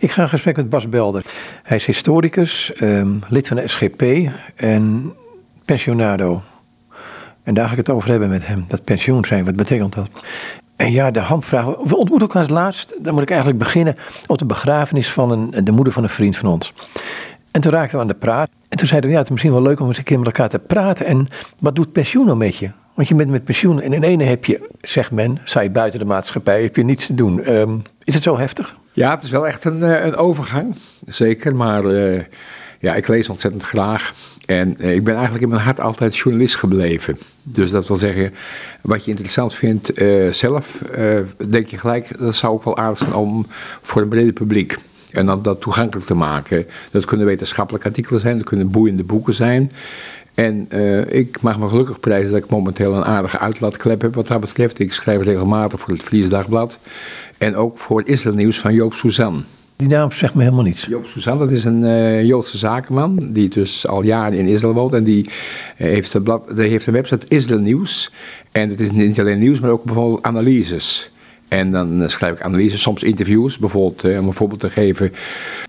Ik ga in gesprek met Bas Belder. Hij is historicus, ehm, lid van de SGP en pensionado. En daar ga ik het over hebben met hem. Dat pensioen zijn, wat betekent dat? En ja, de hamvraag. We ontmoeten elkaar het laatst. Dan moet ik eigenlijk beginnen op de begrafenis van een, de moeder van een vriend van ons. En toen raakten we aan de praat. En toen zeiden we, ja, het is misschien wel leuk om eens een keer met elkaar te praten. En wat doet pensioen nou met je? Want je bent met pensioen en in ene heb je, zegt men, je buiten de maatschappij, heb je niets te doen. Ehm, is het zo heftig? Ja, het is wel echt een, eh, een overgang, zeker. Maar uh, ja, ik lees ontzettend graag. En uh, ik ben eigenlijk in mijn hart altijd journalist gebleven. Dus dat wil zeggen, wat je interessant vindt zelf, denk je gelijk, dat zou ook wel aardig zijn om voor een brede publiek. En dan dat toegankelijk te maken. Dat kunnen wetenschappelijke artikelen zijn, dat kunnen boeiende boeken zijn. En uh, ik mag me gelukkig prijzen dat ik momenteel een aardige uitlaatklep heb wat dat betreft. Ik schrijf regelmatig voor het Fries Dagblad. En ook voor Israël Nieuws van Joop Suzan. Die naam zegt me helemaal niets. Joop Suzan, dat is een uh, Joodse zakenman die dus al jaren in Israël woont. En die, uh, heeft, een blad, die heeft een website Israël Nieuws. En het is niet alleen nieuws, maar ook bijvoorbeeld analyses. En dan eh, schrijf ik analyses, soms interviews. Bijvoorbeeld, om een voorbeeld te geven,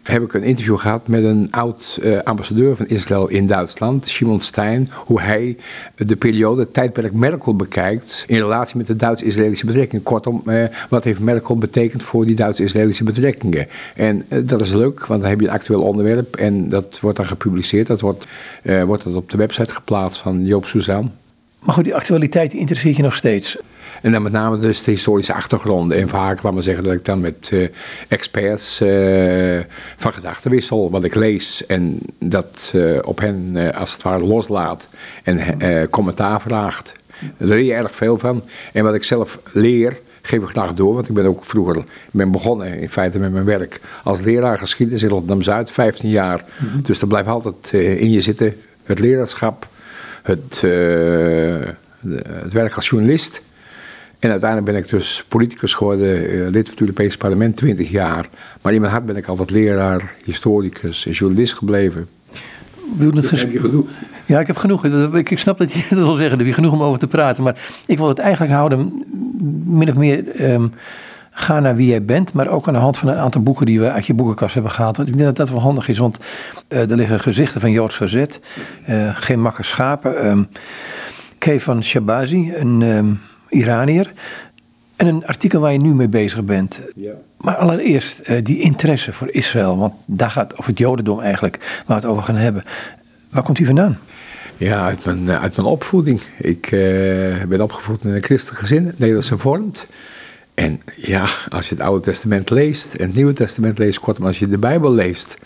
heb ik een interview gehad met een oud uh, ambassadeur van Israël in Duitsland, Simon Stein. Hoe hij de periode, het tijdperk Merkel bekijkt in relatie met de Duits-Israëlische betrekkingen. Kortom, wat heeft Merkel betekend voor die Duits-Israëlische betrekkingen? En dat is leuk, want dan heb je een actueel onderwerp en dat wordt dan gepubliceerd. Dat wordt, wordt dat op de website geplaatst van Joop Suzanne. Maar goed, die actualiteit interesseert je nog steeds. En dan met name dus de historische achtergronden. En vaak, laat maar zeggen, dat ik dan met uh, experts uh, van gedachten wissel. Wat ik lees en dat uh, op hen als het ware loslaat. En commentaar vraagt. Daar leer je erg veel van. En wat ik zelf leer, geef ik graag door. Want ik ben ook vroeger ben begonnen in feite met mijn werk als leraar geschiedenis in Rotterdam-Zuid. 15 jaar. Mm -hmm. Dus dat blijft altijd in je zitten. Het leraarschap, het, het werk als journalist. En uiteindelijk ben ik dus politicus geworden, eh, lid van het Europese parlement, 20 jaar. Maar in mijn hart ben ik altijd leraar, historicus en journalist gebleven. We doen het dus heb je genoeg? Ja, ik heb genoeg. Ik snap dat je dat wil zeggen. Er is genoeg om over te praten. Maar ik wil het eigenlijk houden, min of meer. Um, ga naar wie jij bent, maar ook aan de hand van een aantal boeken die we uit je boekenkast hebben gehaald. Want ik denk dat dat wel handig is, want uh, er liggen gezichten van Joods verzet, uh, geen makke schapen. Um, Kay van Shabazi, een um, Iranier. En een artikel waar je nu mee bezig bent. Ja. Maar allereerst uh, die interesse voor Israël, want daar gaat, of het Jodendom eigenlijk, waar we het over gaan hebben. Waar komt die vandaan? Ja, uit mijn, eh, uit mijn opvoeding. Ik uh, ben opgevoed in een christelijk gezin, Nederlands hervormd. En ja, als je het Oude Testament leest en het Nieuwe Testament leest, kortom als je de Bijbel leest,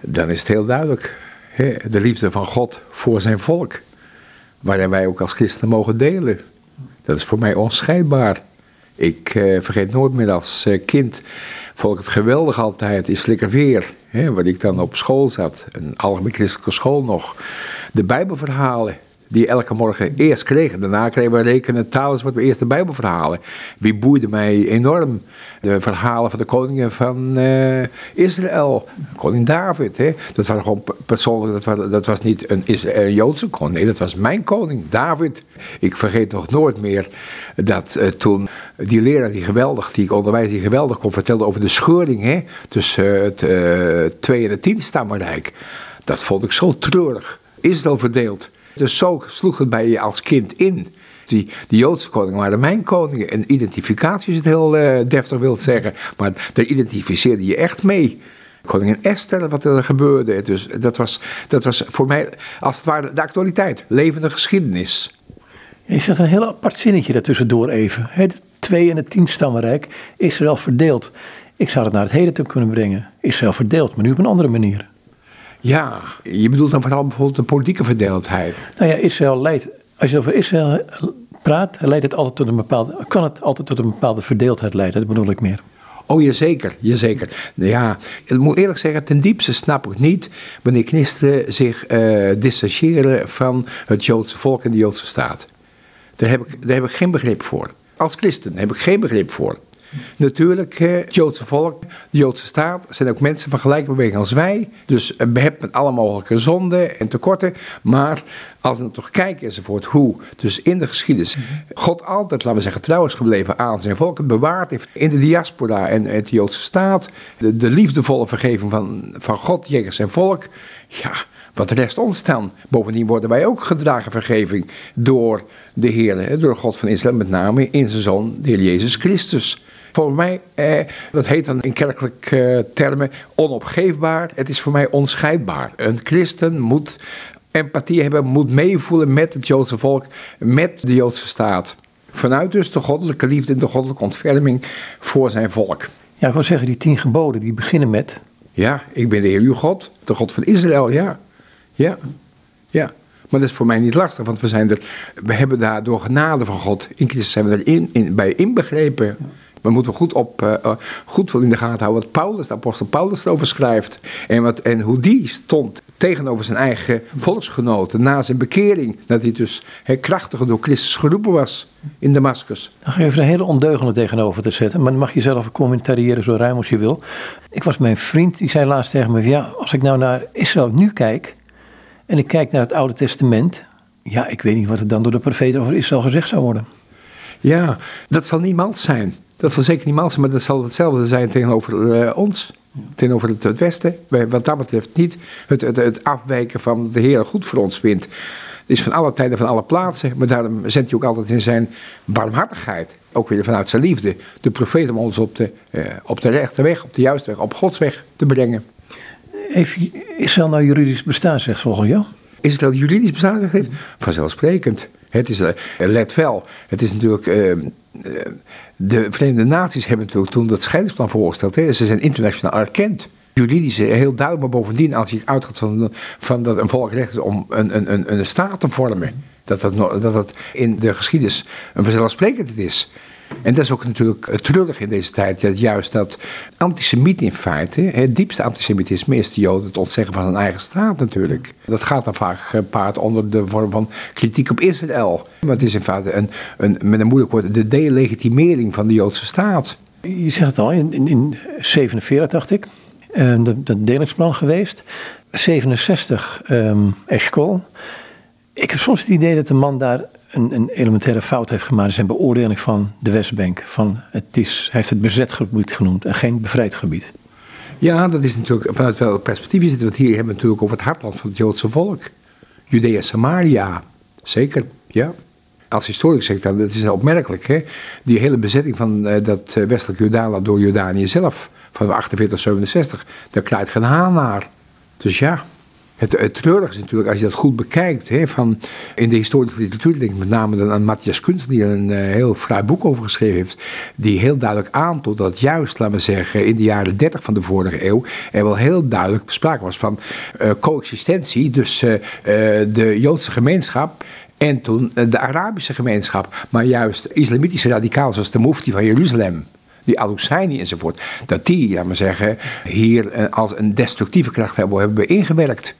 dan is het heel duidelijk. Hè? De liefde van God voor zijn volk, waarin wij ook als christenen mogen delen. Dat is voor mij onscheidbaar. Ik uh, vergeet nooit meer als uh, kind, vond ik het geweldig altijd in Slikkerveer, hè, waar ik dan op school zat, een algemeen christelijke school nog, de Bijbelverhalen die elke morgen eerst kregen. Daarna kregen we rekenen, taal wat we eerst de Bijbelverhalen. Wie boeide mij enorm? De verhalen van de koningen van uh, Israël. Koning David. Hè? Dat was gewoon persoonlijk, dat was, dat was niet een, Joodse koning. Nee, dat was mijn koning, David. Ik vergeet nog nooit meer dat uh, toen die leraar, die geweldig, die ik onderwijs, die geweldig kon vertellen over de scheuring hè, tussen uh, het uh, twee en het tien stammenrijk. Dat vond ik zo treurig. Israël verdeeld. Dus zo sloeg het bij je als kind in. Die, die Joodse koningen waren mijn koningen. En identificatie is het heel uh, deftig wil zeggen. Maar daar identificeerde je echt mee. Koningin Esther, wat er gebeurde. Dus dat was, dat was voor mij als het ware de actualiteit. Levende geschiedenis. Je zegt een heel apart zinnetje daartussendoor even. Het twee- en het tienstammenrijk. Israël verdeeld. Ik zou het naar het heden toe kunnen brengen. Israël verdeeld, maar nu op een andere manier. Ja, je bedoelt dan vooral bijvoorbeeld de politieke verdeeldheid. Nou ja, Israël leidt, als je over Israël praat, leidt het altijd tot een bepaalde, kan het altijd tot een bepaalde verdeeldheid leiden, dat bedoel ik meer. Oh, jazeker, jazeker. Ja, ik moet eerlijk zeggen, ten diepste snap ik niet wanneer christenen zich uh, distancieren van het Joodse volk en de Joodse staat. Daar heb, ik, daar heb ik geen begrip voor. Als christen heb ik geen begrip voor. Natuurlijk, het Joodse volk, de Joodse staat, zijn ook mensen van gelijke beweging als wij. Dus behept met alle mogelijke zonden en tekorten. Maar als we toch kijken enzovoort hoe, dus in de geschiedenis, God altijd, laten we zeggen, trouw is gebleven aan zijn volk. Bewaard heeft in de diaspora en het Joodse staat. De, de liefdevolle vergeving van, van God jegens zijn volk. Ja, wat rest ons dan? Bovendien worden wij ook gedragen vergeving door de Heer, door God van Israël, met name in zijn zoon, de Heer Jezus Christus. Voor mij, eh, dat heet dan in kerkelijke eh, termen onopgeefbaar. Het is voor mij onscheidbaar. Een christen moet empathie hebben, moet meevoelen met het Joodse volk, met de Joodse staat. Vanuit dus de goddelijke liefde en de goddelijke ontferming voor zijn volk. Ja, ik wil zeggen, die tien geboden die beginnen met. Ja, ik ben de Heer uw God, de God van Israël, ja. Ja, ja. Maar dat is voor mij niet lastig, want we, zijn er, we hebben daar door genade van God, in Christus zijn we erin in, bij inbegrepen. We moeten goed, op, uh, goed in de gaten houden wat Paulus, de apostel Paulus erover schrijft. En, wat, en hoe die stond tegenover zijn eigen volksgenoten na zijn bekering. Dat hij dus krachtiger door Christus geroepen was in Damascus. Dan ga je even een hele ondeugende tegenover te zetten. Maar dan mag je zelf commentariëren zo ruim als je wil. Ik was mijn vriend, die zei laatst tegen me... Ja, als ik nou naar Israël nu kijk... en ik kijk naar het Oude Testament... ja, ik weet niet wat er dan door de profeten over Israël gezegd zou worden. Ja, dat zal niemand zijn. Dat zal zeker niemand zijn, maar dat zal hetzelfde zijn tegenover uh, ons. Tegenover het, het, Westen. Wat dat betreft niet het, het, het afwijken van de Heer goed voor ons vindt. Het is van alle tijden, van alle plaatsen. Maar daarom zendt hij ook altijd in zijn barmhartigheid. Ook weer vanuit zijn liefde. De profeet om ons op de, uh, op de rechte weg, op de juiste weg, op Gods weg te brengen. Heeft Israël nou juridisch bestaansrecht volgens jou? Israël juridisch bestaansrecht heeft? Vanzelfsprekend. Het is, uh, let wel, het is natuurlijk... Uh, de Verenigde Naties hebben toen dat scheidingsplan voorgesteld. Hè. Ze zijn internationaal erkend. Juridisch heel duidelijk, maar bovendien als je uitgaat van, dat een volk recht is om een, een, een, een staat te vormen. Dat dat, dat in de geschiedenis een vanzelfsprekend is. En dat is ook natuurlijk treurig in deze tijd, dat juist dat antisemiet in feite, het diepste antisemitisme is de Joden het ontzeggen van hun eigen staat natuurlijk. Dat gaat dan vaak gepaard onder de vorm van kritiek op Israël. Maar het is in feite een, een, met een moeilijk woord de delegitimering van de Joodse staat. Je zegt het al, in, in, in 47 dacht ik, uh, dat, dat delingsplan geweest. 67 um, Eshkol. Ik heb soms het idee dat de man daar een, een, elementaire fout heeft gemaakt zijn beoordeling van de Westbank. Van het is, hij heeft het bezet gebied genoemd en geen bevrijd gebied. Ja, dat is natuurlijk vanuit welk perspectief is het. Want hier hebben we natuurlijk over het hartland van het Joodse volk. Judea Samaria, zeker, ja. Als historicus zeg ik dan, dat is opmerkelijk, hè. Die hele bezetting van uh, dat uh, westelijk Jordaan door Jordanië zelf, van 48 67, daar krijgt geen haan naar. Dus ja, het, het treurige is natuurlijk, als je dat goed bekijkt, hè, van in de historische literatuur, denk ik met name dan aan Matthias Kunst, die er een uh, heel fraai boek over geschreven heeft, die heel duidelijk aantoont dat juist, laten we zeggen, in de jaren 30 van de vorige eeuw, er wel heel duidelijk sprake was van uh, coexistentie, dus de Joodse gemeenschap en toen de Arabische gemeenschap, maar juist islamitische radicalen zoals de mufti van Jeruzalem, die Al-Husseini enzovoort, dat die, laten we zeggen, hier als een destructieve kracht hebben, hebben ingewerkt.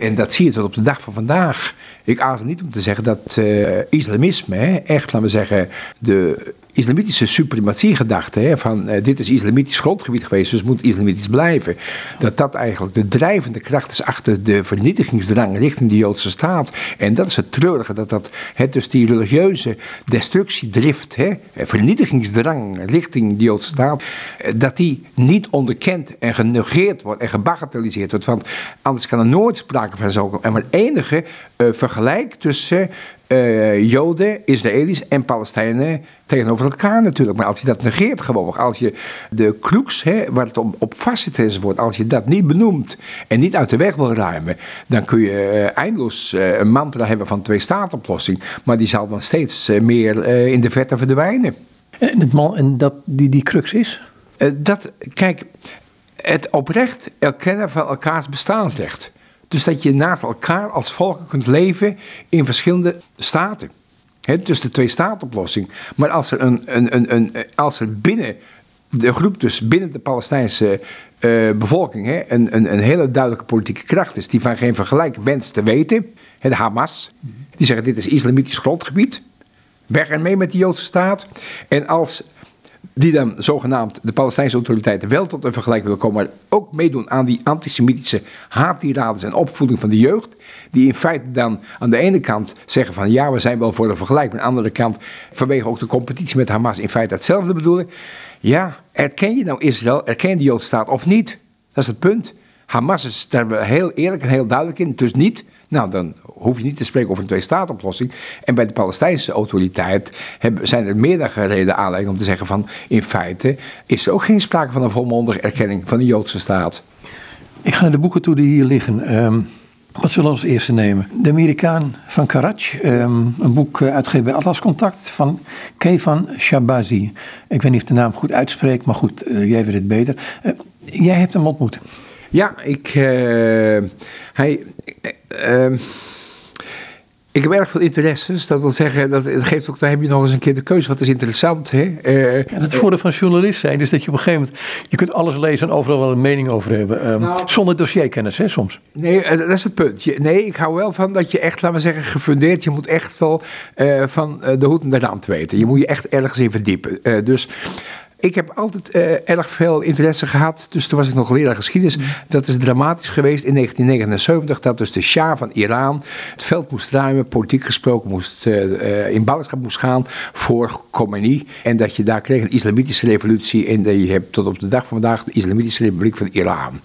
En dat zie je tot op de dag van vandaag. Ik aarzel niet om te zeggen dat uh, islamisme, echt, laten we zeggen, de islamitische suprematiegedachte, hè, van uh, dit is islamitisch grondgebied geweest, dus moet islamitisch blijven, dat dat eigenlijk de drijvende kracht is achter de vernietigingsdrang richting de Joodse staat. En dat is het treurige, dat dat, hè, dus die religieuze destructiedrift, hè, vernietigingsdrang richting de Joodse staat, eh, dat die niet onderkend en genegeerd wordt en gebagatelliseerd wordt, want anders kan er nooit sprake van zijn. En maar enige uh, vergelijk tussen uh, Joden, Israëli's en Palestijnen tegenover elkaar natuurlijk. Maar als je dat negeert gewoon, als je de crux, hè, waar het op, op vast zit enzovoort, als je dat niet benoemt en niet uit de weg wil ruimen, dan kun je uh, eindeloos uh, een mantra hebben van twee staatoplossing, maar die zal dan steeds meer in de verte verdwijnen. En, het man, en dat die, die crux is? dat, kijk, het oprecht erkennen van elkaars bestaansrecht. Dus dat je naast elkaar als volken kunt leven in verschillende staten. He, dus de twee-staatoplossing. Maar als er, een, een, een, een, als er binnen de groep, dus binnen de Palestijnse uh, bevolking, he, een, een, een hele duidelijke politieke kracht is, die van geen vergelijk wenst te weten, he, de Hamas, die zeggen dit is islamitisch grondgebied, weg ermee met de Joodse staat. En als die dan zogenaamd de Palestijnse autoriteiten wel tot een vergelijking willen komen, maar ook meedoen aan die antisemitische haattirades en opvoeding van de jeugd, die in feite dan aan de ene kant zeggen van ja, we zijn wel voor een vergelijking, maar aan de andere kant vanwege ook de competitie met Hamas in feite hetzelfde bedoelen. Ja, erken je nou Israël, erken je de Joodse staat of niet? Dat is het punt. Hamas is daar heel eerlijk en heel duidelijk in, dus niet. Nou, dan hoef je niet te spreken over een twee-staat-oplossing. En bij de Palestijnse autoriteit hebben, zijn er meerdere reden aanleiding om te zeggen van... in feite is er ook geen sprake van een volmondige erkenning van de Joodse staat. Ik ga naar de boeken toe die hier liggen. Um, wat zullen we als eerste nemen? De Amerikaan van Karaj, um, een boek uh, uitgegeven bij Atlas Contact van Kevan Shabazi. Ik weet niet of de naam goed uitspreekt, maar goed, uh, jij weet het beter. Uh, jij hebt hem ontmoet. Ja, ik. hij. Ehm, ik heb erg veel interesses. Dat wil zeggen, dat geeft ook, daar heb je nog eens een keer de keuze. Wat is interessant, hè? Uh, ja, het voordeel van journalist zijn is dat je op een gegeven moment... je kunt alles lezen en overal wel een mening over hebben. Um, nou, zonder dossierkennis, hè, soms. Nee, uh, dat is het punt. Je, nee, ik hou wel van dat je echt, laten we zeggen, gefundeerd... je moet echt wel uh, van de hoed en de rand weten. Je moet je echt ergens in verdiepen. dus... Ik heb altijd uh, erg veel interesse gehad. Dus toen was ik nog leraar geschiedenis. Mm. Dat is dramatisch geweest in 1979. Dat dus de Shah van Iran het veld moest ruimen. Politiek gesproken moest, uh, in ballingschap moest gaan voor Khomeini. En dat je daar kreeg een islamitische revolutie. En je hebt tot op de dag van vandaag de Islamitische Republiek van Iran.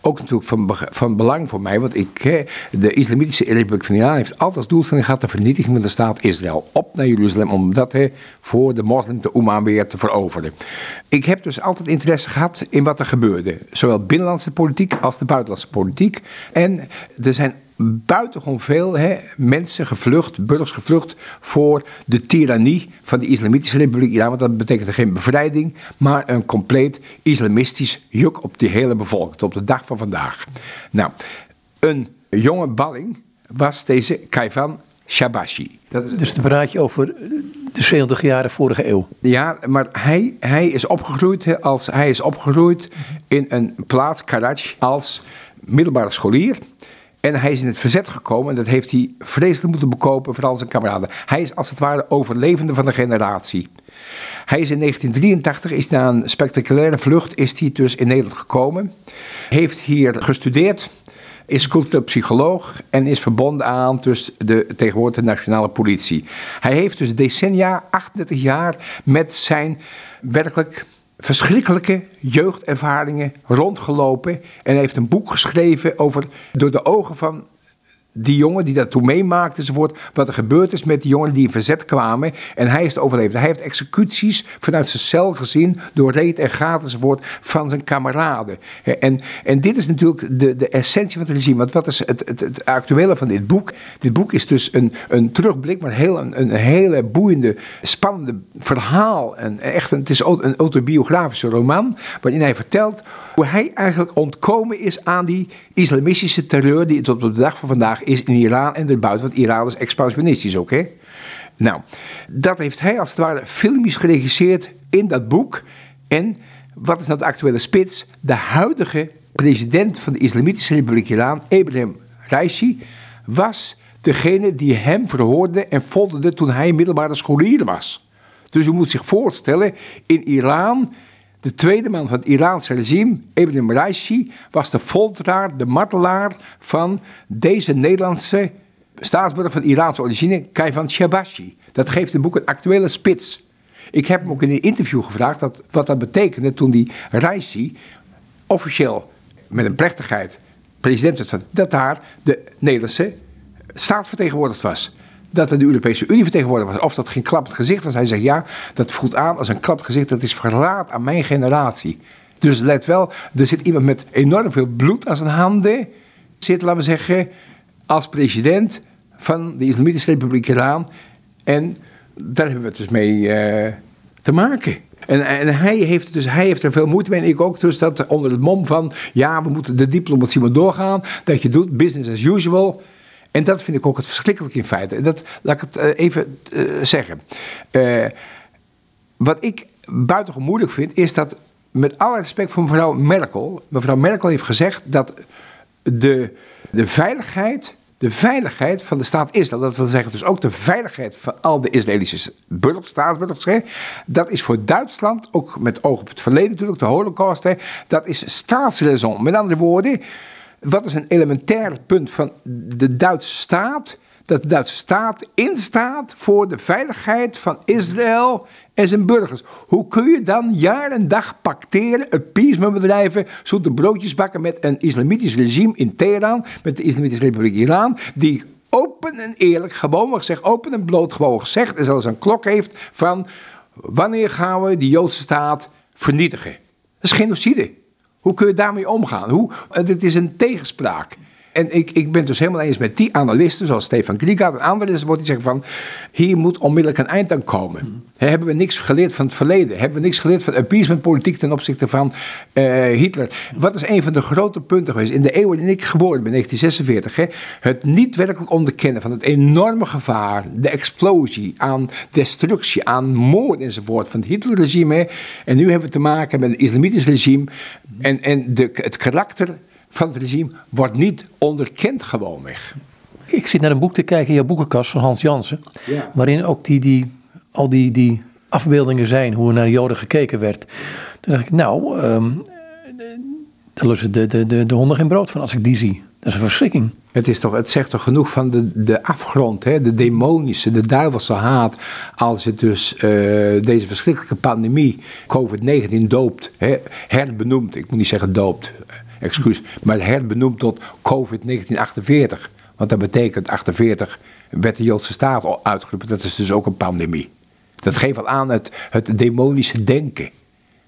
Ook natuurlijk van, van belang voor mij. Want ik, de Islamitische Republiek van Iran heeft altijd als doelstelling gehad de vernietiging van de staat Israël. Op naar Jeruzalem om dat voor de moslim, de Oema weer te veroveren. Ik heb dus altijd interesse gehad in wat er gebeurde. Zowel binnenlandse politiek als de buitenlandse politiek. En er zijn buitengewoon veel hè, mensen gevlucht, burgers gevlucht voor de tirannie van de Islamitische Republiek Iran. Want dat betekent geen bevrijding, maar een compleet islamistisch juk op die hele bevolking, op de dag van vandaag. Nou, een jonge balling was deze Kaivan Shabashi. Dat is dus dan praat je over de 70 jaren vorige eeuw. Ja, maar hij, hij is opgegroeid als hij is opgegroeid in een plaats, Karaj, als middelbare scholier. En hij is in het verzet gekomen en dat heeft hij vreselijk moeten bekopen, vooral zijn kameraden. Hij is als het ware overlevende van de generatie. Hij is in 1983, is na een spectaculaire vlucht, is hij dus in Nederland gekomen. Heeft hier gestudeerd is cultureel psycholoog en is verbonden aan dus de tegenwoordige nationale politie. Hij heeft dus decennia, 38 jaar, met zijn werkelijk verschrikkelijke jeugdervaringen rondgelopen en heeft een boek geschreven over door de ogen van die jongen die dat toen meemaakte enzovoort, wat er gebeurd is met die jongen die in verzet kwamen. En hij is overleefd. Hij heeft executies vanuit zijn cel gezien, door reet en gaat enzovoort, van zijn kameraden. En, en dit is natuurlijk de, de essentie van het regime. Want wat is het, het, het actuele van dit boek? Dit boek is dus een, een terugblik, maar heel, een, hele boeiende, spannende verhaal. En echt het is een autobiografische roman, waarin hij vertelt hoe hij eigenlijk ontkomen is aan die islamistische terreur die tot op de dag van vandaag is in Iran en erbuiten. Want Iran is expansionistisch ook, hè? Nou, dat heeft hij als het ware filmisch geregisseerd in dat boek. En wat is nou de actuele spits? De huidige president van de Islamitische Republiek Iran, Ibrahim Raisi, was degene die hem verhoorde en folterde toen hij middelbare scholier was. Dus u moet zich voorstellen, in Iran de tweede man van het Iraanse regime, Ibn Raisi, was de folteraar, de martelaar van deze Nederlandse staatsburger van Iraanse origine, Kaivan Shabashi. Dat geeft het boek een actuele spits. Ik heb hem ook in een interview gevraagd wat dat betekende toen die Raisi officieel met een plechtigheid president werd van, dat daar de Nederlandse staatsvertegenwoordigd was dat er de Europese Unie vertegenwoordigd was. Of dat geen klappend gezicht was. Hij zegt ja, dat voelt aan als een klappend gezicht. Dat is verraad aan mijn generatie. Dus let wel, er zit iemand met enorm veel bloed aan zijn handen. Zit, laten we zeggen, als president van de Islamitische Republiek Iran. En daar hebben we het dus mee uh, te maken. En, en, hij, heeft dus, hij heeft er veel moeite mee. En ik ook. Dus dat onder het mom van. Ja, we moeten de diplomatie maar doorgaan. Dat je doet business as usual. En dat vind ik ook het verschrikkelijke in feite. Dat, laat ik het uh, even uh, zeggen. Uh, wat ik buitengewoon moeilijk vind, is dat met alle respect voor mevrouw Merkel. Mevrouw Merkel heeft gezegd dat de, de veiligheid, de veiligheid van de staat Israël, dat wil zeggen dus ook de veiligheid van al de Israëlische burgers, staatsburgers, dat is voor Duitsland, ook met oog op het verleden natuurlijk, de holocaust, dat is staatsraison. Met andere woorden, wat is een elementair punt van de Duitse staat? Dat de Duitse staat instaat voor de veiligheid van Israël en zijn burgers. Hoe kun je dan jaar en dag pacteren, appeasementbedrijven, zoete broodjes bakken met een islamitisch regime in Teheran, met de Islamitische Republiek Iran, die open en eerlijk, gewoon gezegd, open en bloot gewoon gezegd, en zelfs een klok heeft van wanneer gaan we die Joodse staat vernietigen. Dat is genocide. Hoe kun je daarmee omgaan? Hoe, het is een tegenspraak. En ik, ik ben het dus helemaal eens met die analisten, zoals Stefan Griegard en anderen, die zeggen van, hier moet onmiddellijk een eind aan komen. hebben we niks geleerd van het verleden? Hebben we niks geleerd van appeasementpolitiek ten opzichte van uh, Hitler? Wat is een van de grote punten geweest in de eeuw waarin ik geboren ben, 1946? Hè? Het niet werkelijk onderkennen van het enorme gevaar, de explosie aan destructie, aan moord enzovoort van het Hitlerregime. En nu hebben we te maken met een islamitisch regime en, en de, het karakter van het regime wordt niet onderkend gewoonweg. Ik zit naar een boek te kijken in jouw boekenkast van Hans Jansen. Ja. Waarin ook die, die, al die, die afbeeldingen zijn, hoe er naar Joden gekeken werd. Toen dacht ik, nou, um, daar lussen de, de, de, de honden geen brood van als ik die zie. Dat is een verschrikking. Het, is toch, het zegt toch genoeg van de, de afgrond, hè? de demonische, de duivelse haat. Als het dus uh, deze verschrikkelijke pandemie, COVID-19, doopt, hè? herbenoemt. Ik moet niet zeggen doopt, excuus, maar herbenoemd tot COVID-1948. Want dat betekent, 48 werd de Joodse staat uitgeroepen. Dat is dus ook een pandemie. Dat geeft al aan het, het demonische denken.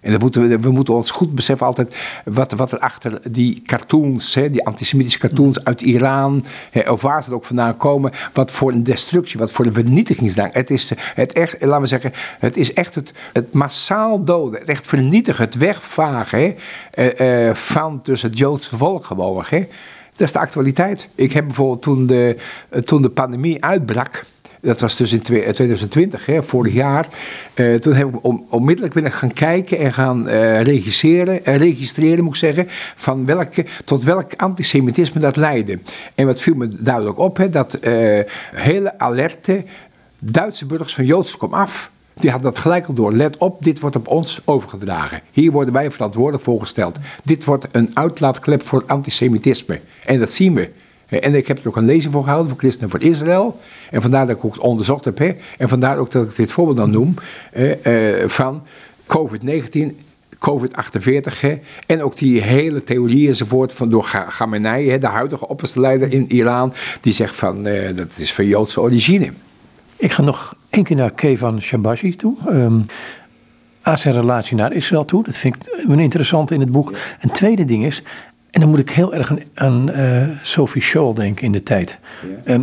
En dan moeten we, moeten ons goed beseffen altijd wat, wat er achter die cartoons, hè, die antisemitische cartoons uit Iran, hè, of waar ze ook vandaan komen, wat voor een destructie, wat voor een vernietigingsdrang. Het is, het echt, laten we zeggen, het is echt het, het massaal doden, het echt vernietigen, het wegvagen hè, eh, eh, van dus het Joodse volk gewoon. Hè. Dat is de actualiteit. Ik heb bijvoorbeeld toen de, toen de pandemie uitbrak, dat was dus in 2020, hè, vorig jaar. Uh, toen heb ik om, onmiddellijk willen gaan kijken en gaan uh, registreren, moet ik zeggen, van welke, tot welk antisemitisme dat leidde. En wat viel me duidelijk op, hè, dat hele alerte Duitse burgers van Joods kom af. Die hadden dat gelijk al door. Let op, dit wordt op ons overgedragen. Hier worden wij verantwoordelijk voor gesteld. Dit wordt een uitlaatklep voor antisemitisme. En dat zien we. En ik heb er ook een lezing voor gehouden voor Christenen voor Israël. En vandaar dat ik ook onderzocht heb. Hè, en vandaar ook dat ik dit voorbeeld dan noem. Eh, van COVID-19 COVID-48 en ook die hele theorie enzovoort van door Khamenei, hè, de huidige opperste in Iran, die zegt van uh, dat is van Joodse origine. Ik ga nog één keer naar Kevan Shabashi toe. Um, aan zijn relatie naar Israël toe. Dat vind ik een interessant in het boek. Een tweede ding is, en dan moet ik heel erg aan, uh, Sophie Scholl denken in de tijd. Ehm,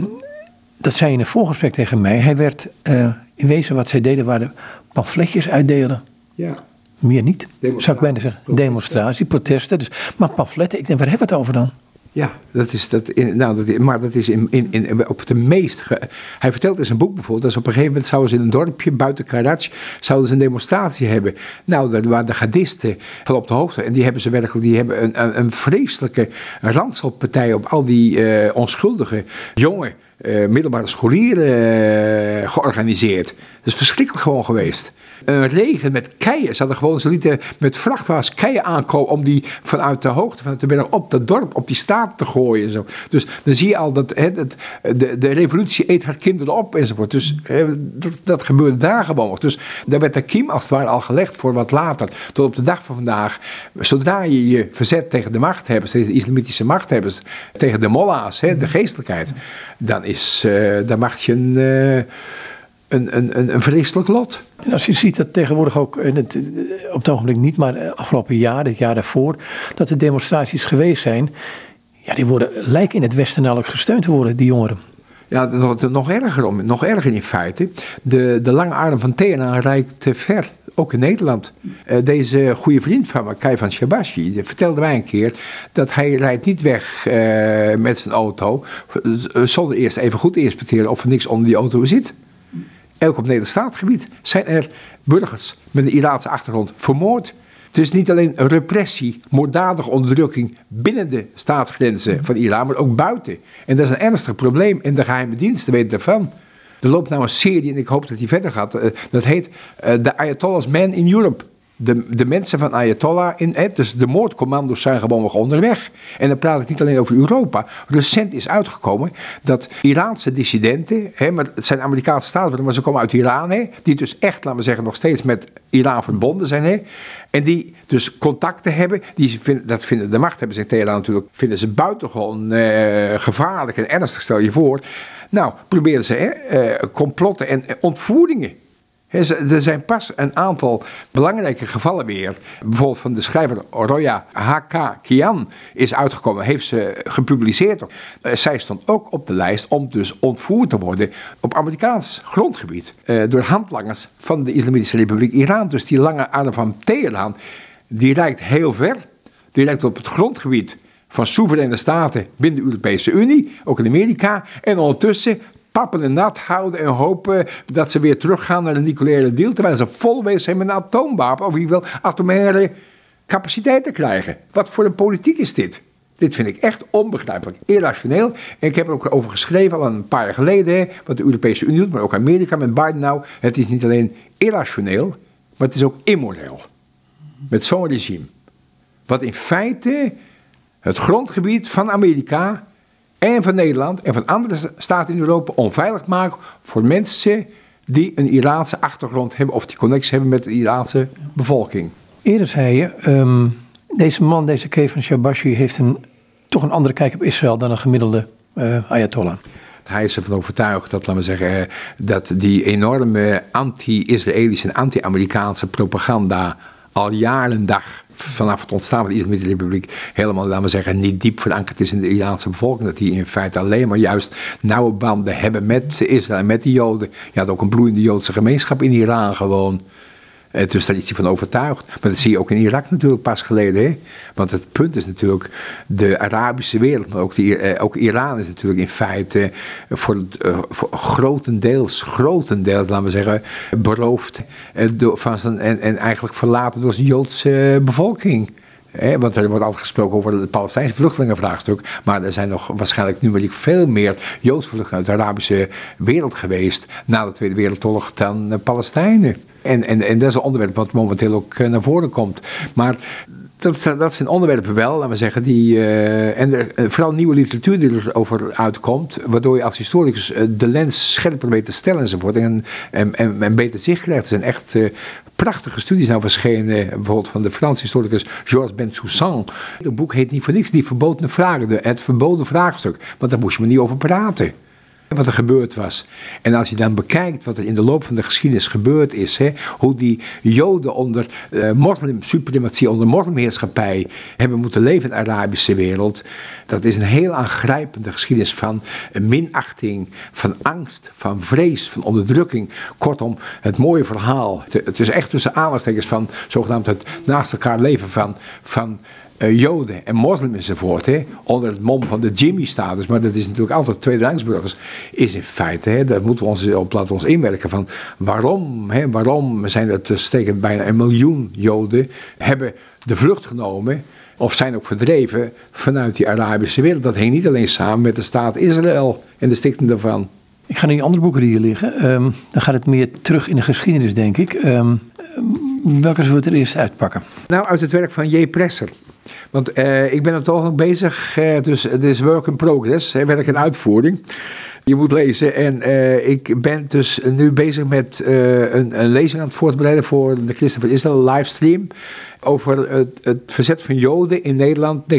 dat zei in een voorgesprek tegen mij. Hij werd, uh, in wezen wat zij deden waren pamfletjes uitdelen. Ja. Meer niet, zou ik bijna zeggen. Demonstratie, protesten. Dus, maar pamfletten, ik denk, waar hebben we het over dan? Ja, dat is dat, nou, dat, maar dat is in, in, in, op de meest. hij vertelt in zijn boek bijvoorbeeld dat op een gegeven moment zouden ze in een dorpje buiten Karaj zouden ze een demonstratie hebben. Nou, daar waren de gadisten van op de hoogte en die hebben ze werkelijk die hebben een, een, vreselijke randselpartij op al die uh, onschuldige jonge uh, middelbare scholieren uh, georganiseerd. Dat is verschrikkelijk gewoon geweest een regen met keien. Ze hadden gewoon, ze lieten met vrachtwagens keien aankomen om die vanuit de hoogte van de berg op dat dorp, op die staat te gooien. En zo. Dus dan zie je al dat het, de, de revolutie eet haar kinderen op enzovoort. Dus dat, gebeurde daar gewoon. Dus daar werd de kiem als het ware al gelegd voor wat later. Tot op de dag van vandaag. Zodra je je verzet tegen de machthebbers, tegen de islamitische machthebbers, tegen de molla's, de geestelijkheid, dan, is, uh, dan mag je een... een, een, een vreselijk lot. En als je ziet dat tegenwoordig ook, het, op het ogenblik niet, maar afgelopen jaar, het jaar daarvoor, dat er demonstraties geweest zijn, ja, die worden, lijken in het Westen nauwelijks gesteund te worden, die jongeren. Ja, nog, nog erger om, nog erger in feite. De, de lange arm van Teheran reikt ver, ook in Nederland. Uh, deze goede vriend van me, Kai van Shabashi, vertelde mij een keer dat hij rijdt niet weg met zijn auto zonder eerst even goed te inspecteren of er niks onder die auto zit. Ook op Nederlands staatsgebied zijn er burgers met een Iraanse achtergrond vermoord. Het is niet alleen repressie, moorddadige onderdrukking binnen de staatsgrenzen van Iran, maar ook buiten. En dat is een ernstig probleem en de geheime diensten weten ervan. Er loopt nou een serie en ik hoop dat die verder gaat. Eh, dat heet The Ayatollah's Man in Europe. De, de mensen van Ayatollah, in, dus de moordcommando's zijn gewoon nog onderweg. En dan praat ik niet alleen over Europa. Recent is uitgekomen dat Iraanse dissidenten, hè, maar het zijn Amerikaanse staten, maar ze komen uit Iran, hè, die dus echt, laten we zeggen, nog steeds met Iran verbonden zijn. Hè, en die dus contacten hebben, die vinden, dat vinden de machthebbers in Teheran natuurlijk, vinden ze buitengewoon uh, gevaarlijk en ernstig, stel je voor. Nou, proberen ze hè, uh, complotten en ontvoeringen er zijn pas een aantal belangrijke gevallen weer. Bijvoorbeeld van de schrijver Roya H.K. Kian is uitgekomen, heeft ze gepubliceerd. Eh, zij stond ook op de lijst om dus ontvoerd te worden op Amerikaans grondgebied. Eh, door handlangers van de Islamitische Republiek Iran. Dus die lange arm van Teheran, die reikt heel ver. Die reikt op het grondgebied van soevereine staten binnen de Europese Unie, ook in Amerika. En ondertussen pappen en nat houden en hopen dat ze weer teruggaan naar de nucleaire deal. Terwijl ze vol zijn met een atoomwapen of wie wil atomaire capaciteiten krijgen. Wat voor een politiek is dit? Dit vind ik echt onbegrijpelijk, irrationeel. En ik heb er ook over geschreven al een paar jaar geleden, wat de Europese Unie doet, maar ook Amerika met Biden nou. Het is niet alleen irrationeel, maar het is ook immoreel. Met zo'n regime. Wat in feite het grondgebied van Amerika en van Nederland en van andere staten in Europa onveilig maken voor mensen die een Iraanse achtergrond hebben of die connectie hebben met de Iraanse bevolking. Eerder zei je, ehm, deze man, deze Kevin Shabashi, heeft een, toch een andere kijk op Israël dan een gemiddelde uh, Ayatollah. Hij is ervan overtuigd dat, laten we zeggen, eh, dat die enorme anti-Israëlische en anti-Amerikaanse propaganda al jaren dag vanaf het ontstaan van de Islamitische Republiek helemaal, laten we zeggen, niet diep verankerd is in de Iraanse bevolking. Dat die in feite alleen maar juist nauwe banden hebben met Israël en met de Joden. Je had ook een bloeiende Joodse gemeenschap in Iran gewoon. Eh, dus daar is hij van overtuigd. Maar dat zie je ook in Irak natuurlijk pas geleden. Hè? Want het punt is natuurlijk de Arabische wereld, maar ook, de, eh, ook Iran is natuurlijk in feite voor, uh, voor grotendeels, grotendeels, laten we zeggen, beroofd door, van zijn, en, en eigenlijk verlaten door zijn Joodse bevolking. want er wordt altijd gesproken over het Palestijnse vluchtelingenvraagstuk. Maar er zijn nog waarschijnlijk numeriek veel meer Joodse vluchtelingen uit de Arabische wereld geweest. na de Tweede Wereldoorlog dan Palestijnen. En, en, en dat is een onderwerp wat momenteel ook eh, naar voren komt. Maar dat, dat zijn onderwerpen wel, laten we zeggen, die. Uh, en er, eh, vooral nieuwe literatuur die erover uitkomt, waardoor je als historicus de lens scherper weet te stellen enzovoort. En, en, en, beter zicht krijgt. Er zijn echt prachtige studies nou verschenen, bijvoorbeeld van de Franse historicus Georges Bensoussan. Het boek heet niet voor niks Die Verbodene Vragen, het verboden vraagstuk. Want daar moest je maar niet over praten wat er gebeurd was. En als je dan bekijkt wat er in de loop van de geschiedenis gebeurd is, hè, hoe die Joden onder uh, moslimsuprematie, onder moslimheerschappij hebben moeten leven in de Arabische wereld, dat is een heel aangrijpende geschiedenis van minachting, van angst, van vrees, van onderdrukking. Kortom, het mooie verhaal. Het is echt tussen aanhalingstekens van zogenaamd het naast elkaar leven van, van Joden en moslims enzovoort, onder het mom van de Jimmy-status, maar dat is natuurlijk altijd tweederangsburgers, is in feite, hè, daar moeten we ons op laten ons inwerken van waarom, hè, waarom zijn er dus tegen bijna een miljoen Joden, hebben de vlucht genomen of zijn ook verdreven vanuit die Arabische wereld. Dat hing niet alleen samen met de staat Israël en de stichting daarvan. Ik ga naar die andere boeken die hier liggen. Um, dan gaat het meer terug in de geschiedenis, denk ik. Um, welke zullen we er eerst uitpakken? Nou, uit het werk van J. Presser. Want uh, ik ben er toch nog bezig, dus het is work in progress, hè, werk in uitvoering. Je moet lezen en uh, ik ben dus nu bezig met een, een, lezing aan het voorbereiden voor de Christen van Israël livestream over het, het verzet van Joden in Nederland 1940-1945.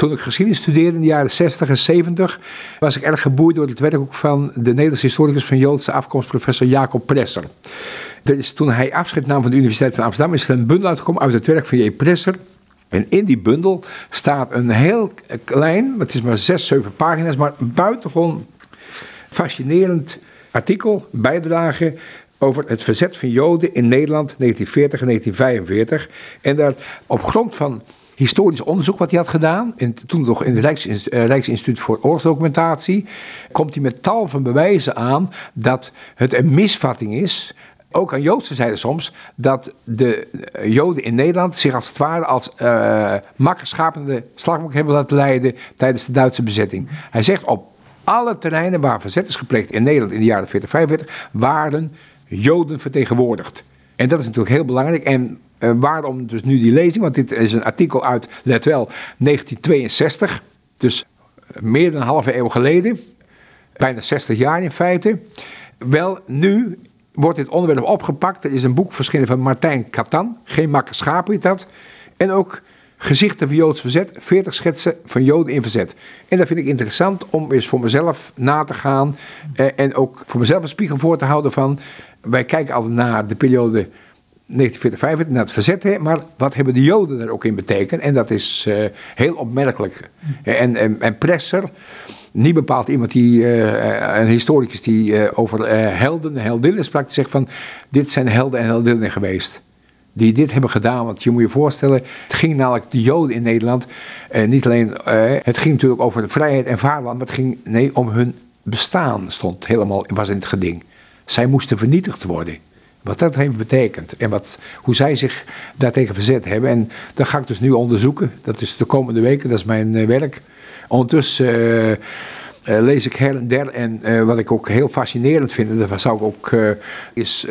Toen ik geschiedenis studeerde in de jaren 60 en 70, was ik erg geboeid door het werk van de Nederlandse historicus van Joodse afkomst, professor Jacob Presser. Dat is toen hij afscheid nam van de Universiteit van Amsterdam, is er een bundel uitgekomen uit het werk van J. Presser. En in die bundel staat een heel klein, het is maar zes, zeven pagina's, maar buitengewoon fascinerend artikel, bijdrage over het verzet van Joden in Nederland 1940 en 1945. En daar op grond van historisch onderzoek wat hij had gedaan, in, toen nog in het eh, Rijksinstituut voor Oorlogsdocumentatie, komt hij met tal van bewijzen aan dat het een misvatting is ook aan Joodse zijde soms, dat de Joden in Nederland zich als het ware als uh, makkerschapende hebben laten leiden tijdens de Duitse bezetting. Hij zegt op alle terreinen waar verzet is gepleegd in Nederland in de jaren 40, 45, waren Joden vertegenwoordigd. En dat is natuurlijk heel belangrijk. En uh, waarom dus nu die lezing? Want dit is een artikel uit, let wel, 1962. Dus meer dan een halve eeuw geleden. Bijna 60 jaar in feite. Wel, nu wordt dit onderwerp opgepakt. Er is een boek verschenen van Martijn Katan. Geen makke schapen dat. En ook Gezichten van Joods verzet, 40 schetsen van Joden in verzet. En dat vind ik interessant om eens voor mezelf na te gaan. Eh, en ook voor mezelf een spiegel voor te houden van. Wij kijken altijd naar de periode 1945, naar het verzet, hè, maar wat hebben de Joden er ook in betekend? En dat is uh, heel opmerkelijk. En, en, en Presser, niet bepaald iemand die, uh, een historicus die uh, over helden en heldinnen sprak, die zegt van, dit zijn helden en heldinnen geweest die dit hebben gedaan. Want je moet je voorstellen, het ging namelijk de Joden in Nederland. Eh, niet alleen, eh, het ging natuurlijk over de vrijheid en vaderland, maar het ging nee, om hun bestaan, stond helemaal, was in het geding. Zij moesten vernietigd worden. Wat dat heeft betekend en wat, hoe zij zich daartegen verzet hebben. En dat ga ik dus nu onderzoeken. Dat is de komende weken, dat is mijn uh, werk. Ondertussen. Uh, lees ik her en der. En uh, wat ik ook heel fascinerend vind, en dat zou ik ook, uh, is,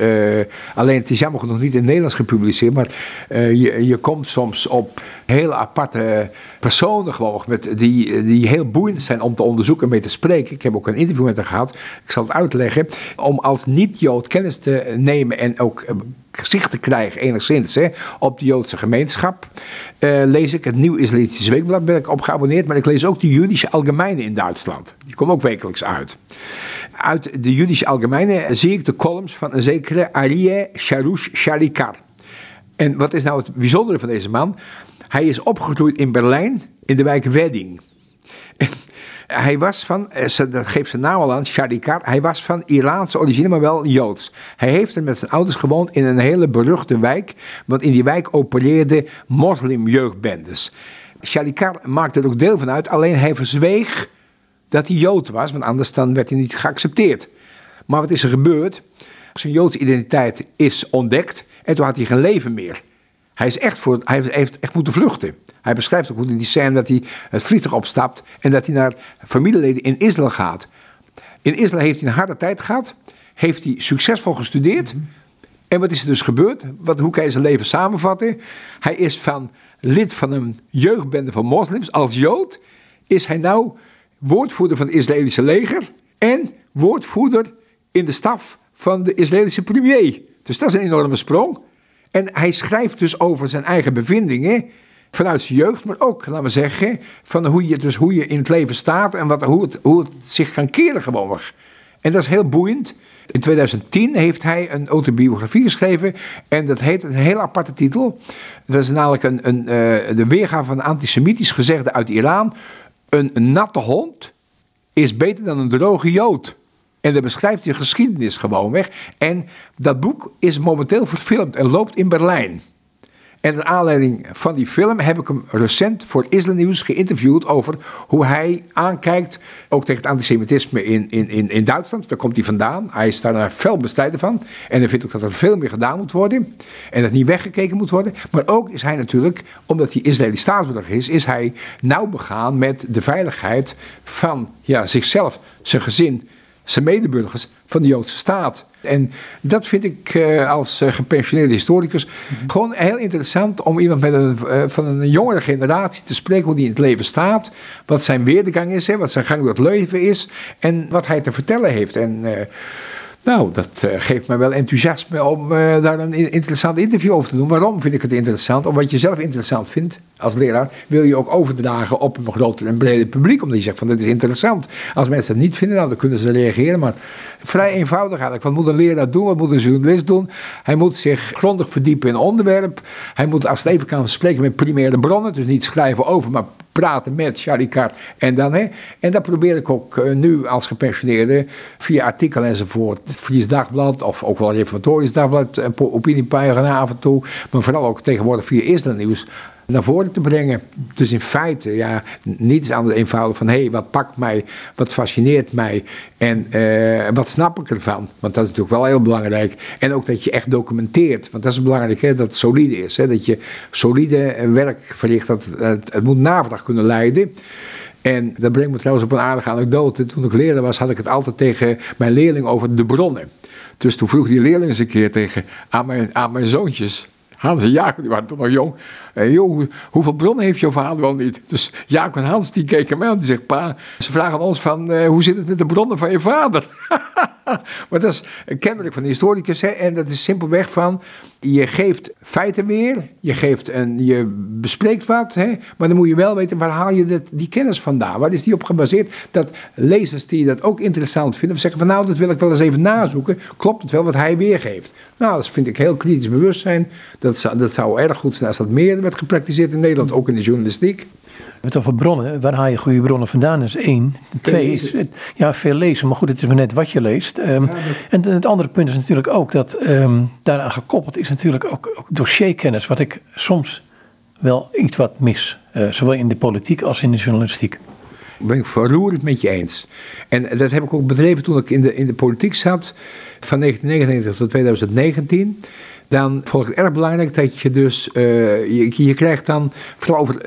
alleen het is jammer nog niet in het Nederlands gepubliceerd, maar je, je komt soms op hele aparte personen gewoon, met, die, die heel boeiend zijn om te onderzoeken en mee te spreken. Ik heb ook een interview met haar gehad, ik zal het uitleggen, om als niet-Jood kennis te nemen en ook gezicht te krijgen, enigszins, hè, op de Joodse gemeenschap. Uh, lees ik het Nieuw Israëlitische Weekblad, ben ik op geabonneerd. Maar ik lees ook de Judische Algemeine in Duitsland. Die komt ook wekelijks uit. Uit de Judische Algemeine zie ik de columns van een zekere Arieh Sharush Shalikar. En wat is nou het bijzondere van deze man? Hij is opgegroeid in Berlijn, in de wijk Wedding. Hij was van, eh, dat geeft zijn naam al aan, Shadikar. Hij was van Iraanse origine, maar wel Joods. Hij heeft er met zijn ouders gewoond in een hele beruchte wijk. Want in die wijk opereerden moslimjeugdbendes. Shadikar maakte er ook deel van uit, alleen hij verzweeg dat hij Jood was, want anders dan werd hij niet geaccepteerd. Maar wat is er gebeurd? Zijn Joodse identiteit is ontdekt en toen had hij geen leven meer. Hij, is echt voor, hij heeft echt moeten vluchten. Hij beschrijft ook hoe in die scène dat hij het vliegtuig opstapt en dat hij naar familieleden in Israël gaat. In Israël heeft hij een harde tijd gehad, heeft hij succesvol gestudeerd. En wat is er dus gebeurd? Wat, hoe kan je zijn leven samenvatten? Hij is van lid van een jeugdbende van moslims. Als Jood is hij nou woordvoerder van het Israëlische leger en woordvoerder in de staf van de Israëlische premier. Dus dat is een enorme sprong. En hij schrijft dus over zijn eigen bevindingen vanuit zijn jeugd, maar ook, laten we zeggen, van hoe je, dus hoe je in het leven staat en wat, hoe, het, hoe het zich kan keren gewoon. En dat is heel boeiend. In 2010 heeft hij een autobiografie geschreven en dat heet een hele aparte titel. Dat is namelijk een, een, uh, de weergave van een antisemitisch gezegde uit Iran. Een natte hond is beter dan een droge jood. En dat beschrijft je geschiedenis gewoon weg. En dat boek is momenteel verfilmd en loopt in Berlijn. En naar aanleiding van die film heb ik hem recent voor Islam Nieuws geïnterviewd over hoe hij aankijkt, ook tegen het antisemitisme in, in, in, in Duitsland. Daar komt hij vandaan. Hij is daar fel bestrijden van. En hij vindt ook dat er veel meer gedaan moet worden. En dat niet weggekeken moet worden. Maar ook is hij natuurlijk, omdat hij Israëlisch staatsburger is, is hij nauw begaan met de veiligheid van ja, zichzelf, zijn gezin zijn medeburgers van de Joodse staat. En dat vind ik uh, als uh, gepensioneerde historicus gewoon heel interessant om iemand met een, uh, van een jongere generatie te spreken hoe die in het leven staat, wat zijn weergang is, wat zijn gang door het leven is en wat hij te vertellen heeft. En nou, dat uh, geeft mij wel enthousiasme om uh, daar een interessant interview over te doen. Waarom vind ik het interessant? Omdat je zelf interessant vindt als leraar, wil je ook overdragen op een groter en breder publiek. Omdat je zegt van dit is interessant. Als mensen dat niet vinden, nou, dan kunnen ze reageren. Maar vrij eenvoudig eigenlijk. Wat moet een leraar doen? Wat moet een journalist doen? Hij moet zich grondig verdiepen in onderwerp. Hij moet als het even kan spreken met primaire bronnen. Dus niet schrijven over, maar praten met Charlie En, dan, hè, en dat probeer ik ook uh, nu als gepensioneerde via artikelen enzovoort. Fries Dagblad of ook wel Reformatorisch Dagblad, opiniepagina af en toe. Maar vooral ook tegenwoordig via Israël Nieuws naar voren te brengen. Dus in feite, ja, niets anders eenvoudig van... hé, hey, wat pakt mij, wat fascineert mij en uh, wat snap ik ervan? Want dat is natuurlijk wel heel belangrijk. En ook dat je echt documenteert, want dat is belangrijk, hè, dat het solide is. Hè, dat je solide werk verricht, dat het, het moet navraag kunnen leiden... En dat brengt me trouwens op een aardige anekdote. Toen ik leerder was, had ik het altijd tegen mijn leerling over de bronnen. Dus toen vroeg die leerling eens een keer tegen, aan, mijn, aan mijn zoontjes. Hans en Jacob, die waren toen nog jong. En hoeveel bronnen heeft jouw vader wel niet? Dus Jacob en Hans die keken mij aan. Die zegt, pa, ze vragen ons van, uh, hoe zit het met de bronnen van je vader? maar dat is kennelijk van de historicus. Hè? En dat is simpelweg van, je geeft feiten weer. Je, geeft een, je bespreekt wat. Hè? Maar dan moet je wel weten, waar haal je die kennis vandaan? Waar is die op gebaseerd? Dat lezers die dat ook interessant vinden. Zeggen van, nou, dat wil ik wel eens even nazoeken. Klopt het wel wat hij weergeeft? Nou, dat vind ik heel kritisch bewustzijn. Zou, dat zou erg goed zijn als dat meer werd gepraktiseerd in Nederland, ook in de journalistiek. Het over bronnen. Waar haal je goede bronnen vandaan? is één. Twee is ja, veel lezen. Maar goed, het is maar net wat je leest. Ehm, en het andere punt is natuurlijk ook dat um, daaraan gekoppeld is natuurlijk ook, ook, dossierkennis. Wat ik soms wel iets wat mis. Uh, zowel in de politiek als in de journalistiek. Ben ik verroerend met je eens. En dat heb ik ook bedreven toen ik in de, in de politiek zat. Van 1999 tot 2019 dan vond ik het erg belangrijk dat je dus, uh, je, krijgt dan, vooral over,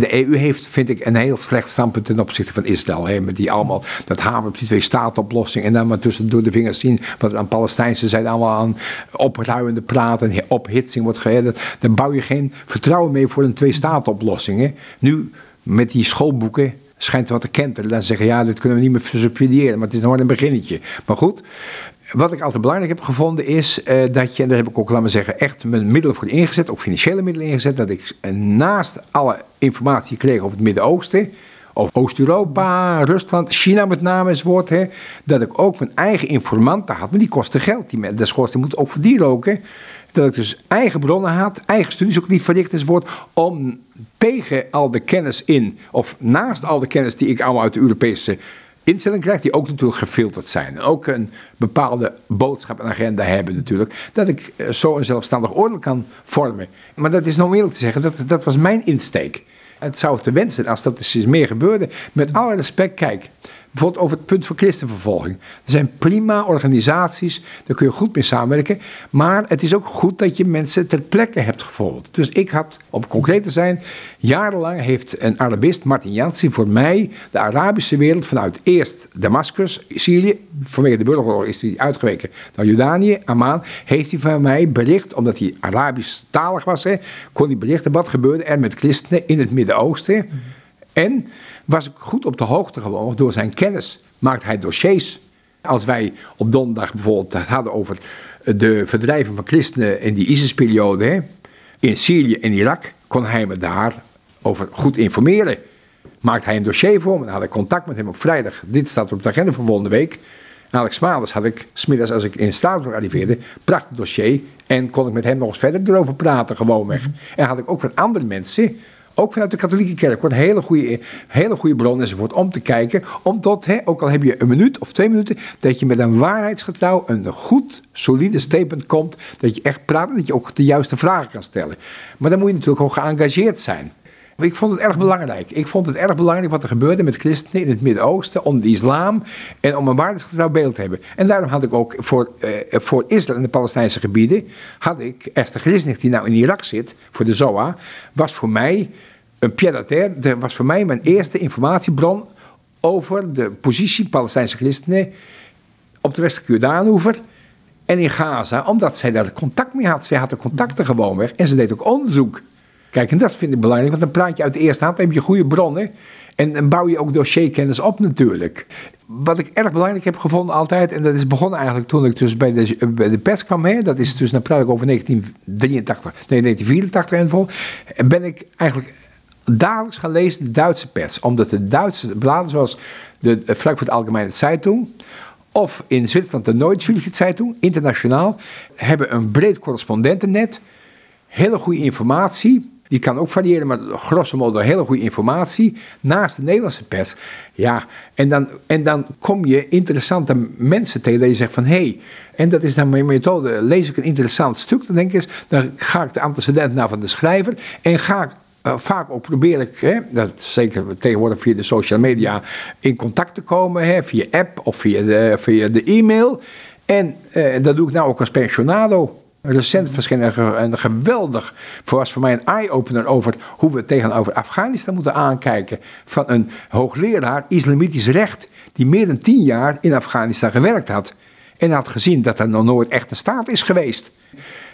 de EU heeft, vind ik, een heel slecht standpunt ten opzichte van Israël. Hè, met die allemaal, dat hamer op die twee staatoplossing en dan maar tussen door de vingers zien wat er aan Palestijnse zijde allemaal aan opruimende praten en ophitsing wordt gegeven. Dan bouw je geen vertrouwen mee voor een twee staatoplossing. Nu, met die schoolboeken, schijnt wat te kenteren. Dan zeggen ja, dit kunnen we niet meer subsidiëren, maar het is nog een beginnetje. Maar goed, wat ik altijd belangrijk heb gevonden is uh, dat je, en daar heb ik ook, laten we zeggen, echt mijn middelen voor ingezet, ook financiële middelen ingezet, dat ik uh, naast alle informatie kreeg over het Midden-Oosten, over Oost-Europa, Rusland, China met name enzovoort, hè, dat ik ook mijn eigen informanten had, maar die kosten geld. Die, de schoorsteen moet ook verdienen ook, hè, dat ik dus eigen bronnen had, eigen studies ook die verricht enzovoort, om tegen al de kennis in, of naast al de kennis die ik allemaal uit de Europese instellingen krijgt die ook natuurlijk gefilterd zijn. En ook een bepaalde boodschap en agenda hebben natuurlijk. Dat ik eh, zo een zelfstandig oordeel kan vormen. Maar dat is nog eerlijk te zeggen, dat, dat was mijn insteek. Het zou te wensen als dat eens meer gebeurde. Met alle respect, kijk, Bijvoorbeeld over het punt van christenvervolging. Er zijn prima organisaties, daar kun je goed mee samenwerken. Maar het is ook goed dat je mensen ter plekke hebt gevolgd. Dus ik had, om concreet te zijn, jarenlang heeft een Arabist, Martin Jansi, voor mij de Arabische wereld vanuit eerst Damascus, Syrië, vanwege de burgeroorlog is hij uitgeweken naar Jordanië, Amman, heeft hij van mij bericht, omdat hij Arabisch talig was, hè, kon hij berichten wat gebeurde er met christenen in het Midden-Oosten. En was ik goed op de hoogte gewoon. Door zijn kennis maakt hij dossiers. Als wij op donderdag bijvoorbeeld hadden over de verdrijving van christenen in die ISIS-periode in Syrië en Irak, kon hij me daarover goed informeren. Maakte hij een dossier voor me, dan had ik contact met hem op vrijdag. Dit staat op de agenda voor volgende week. Alex Maanders had ik, smiddags als ik in Straatsburg arriveerde, prachtig dossier. En kon ik met hem nog eens verder erover praten, gewoonweg. En had ik ook van andere mensen ook vanuit de katholieke kerk, een hele goede, hele goede bron enzovoort, om te kijken, omdat, hè, ook al heb je een minuut of twee minuten, dat je met een waarheidsgetrouw een goed, solide statement komt, dat je echt praat en dat je ook de juiste vragen kan stellen. Maar dan moet je natuurlijk ook geëngageerd zijn. Ik vond het erg belangrijk. Ik vond het erg belangrijk wat er gebeurde met christenen in het Midden-Oosten, om de islam en om een waarheidsgetrouw beeld te hebben. En daarom had ik ook voor, uh, voor Israël en de Palestijnse gebieden, had ik Esther Grisnik, die nou in Irak zit, voor de ZOA, was voor mij een pied Dat was voor mij mijn eerste informatiebron over de positie Palestijnse christenen op de westelijke Jordaanoever en in Gaza, omdat zij daar contact mee had. Zij had de contacten gewoon weg en ze deed ook onderzoek. Kijk, en dat vind ik belangrijk, want dan praat je uit de eerste hand, dan heb je goede bronnen en dan bouw je ook dossierkennis op natuurlijk. Wat ik erg belangrijk heb gevonden altijd, en dat is begonnen eigenlijk toen ik dus bij de, bij de pers kwam, hè, dat is dus, dan praat ik over 1983, nee 1984 en vol, ben ik eigenlijk dagelijks gaan lezen de Duitse pers. Omdat de Duitse bladen zoals de Frankfurt Allgemeine Zeitung of in Zwitserland de Neue Zeitung, internationaal, hebben een breed correspondentennet, hele goede informatie. Die kan ook variëren, maar grosso modo hele goede informatie. Naast de Nederlandse pers. Ja, en dan, en dan kom je interessante mensen tegen dat je zegt van... hé, hey, en dat is dan mijn methode. Lees ik een interessant stuk, dan denk ik eens... dan ga ik de antecedenten naar van de schrijver... en ga ik uh, vaak ook probeer ik, hè, dat zeker tegenwoordig via de social media, in contact te komen, hè, via app of via de, via de e-mail. En uh, dat doe ik nou ook als pensionado. Recent verscheen een, een geweldig, was voor mij een eye-opener over hoe we tegenover Afghanistan moeten aankijken. Van een hoogleraar islamitisch recht, die meer dan tien jaar in Afghanistan gewerkt had. En had gezien dat er nog nooit echt een staat is geweest.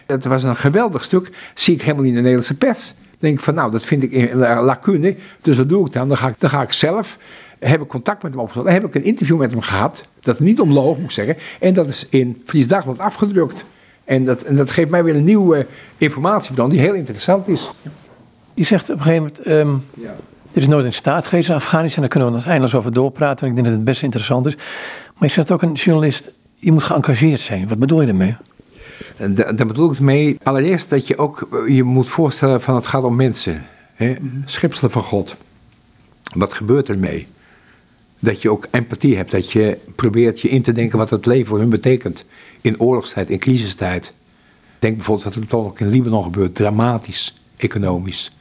Dat was een geweldig stuk, zie ik helemaal in de Nederlandse pers denk ik van nou, dat vind ik een lacune, dus wat doe ik dan? Dan ga ik, dan ga ik zelf, heb ik contact met hem opgesteld, dan heb ik een interview met hem gehad, dat niet omloog moet ik zeggen, en dat is in Fries Dagblad afgedrukt. En dat, en dat geeft mij weer een nieuwe informatiebron die heel interessant is. Je zegt op een gegeven moment, um, ja. er is nooit een staat geweest in Afghanistan, daar kunnen we nog eindeloos over doorpraten, en ik denk dat het best interessant is. Maar je zegt ook een journalist, je moet geëngageerd zijn. Wat bedoel je daarmee? Daar bedoel ik mee, allereerst dat je ook je moet voorstellen van het gaat om mensen. Hè? Mhm. Schepselen van God. Wat gebeurt ermee? Dat je ook empathie hebt, dat je probeert je in te denken wat het leven voor hun betekent. In oorlogstijd, in crisistijd. Denk bijvoorbeeld wat er toch ook in Libanon gebeurt, dramatisch, economisch.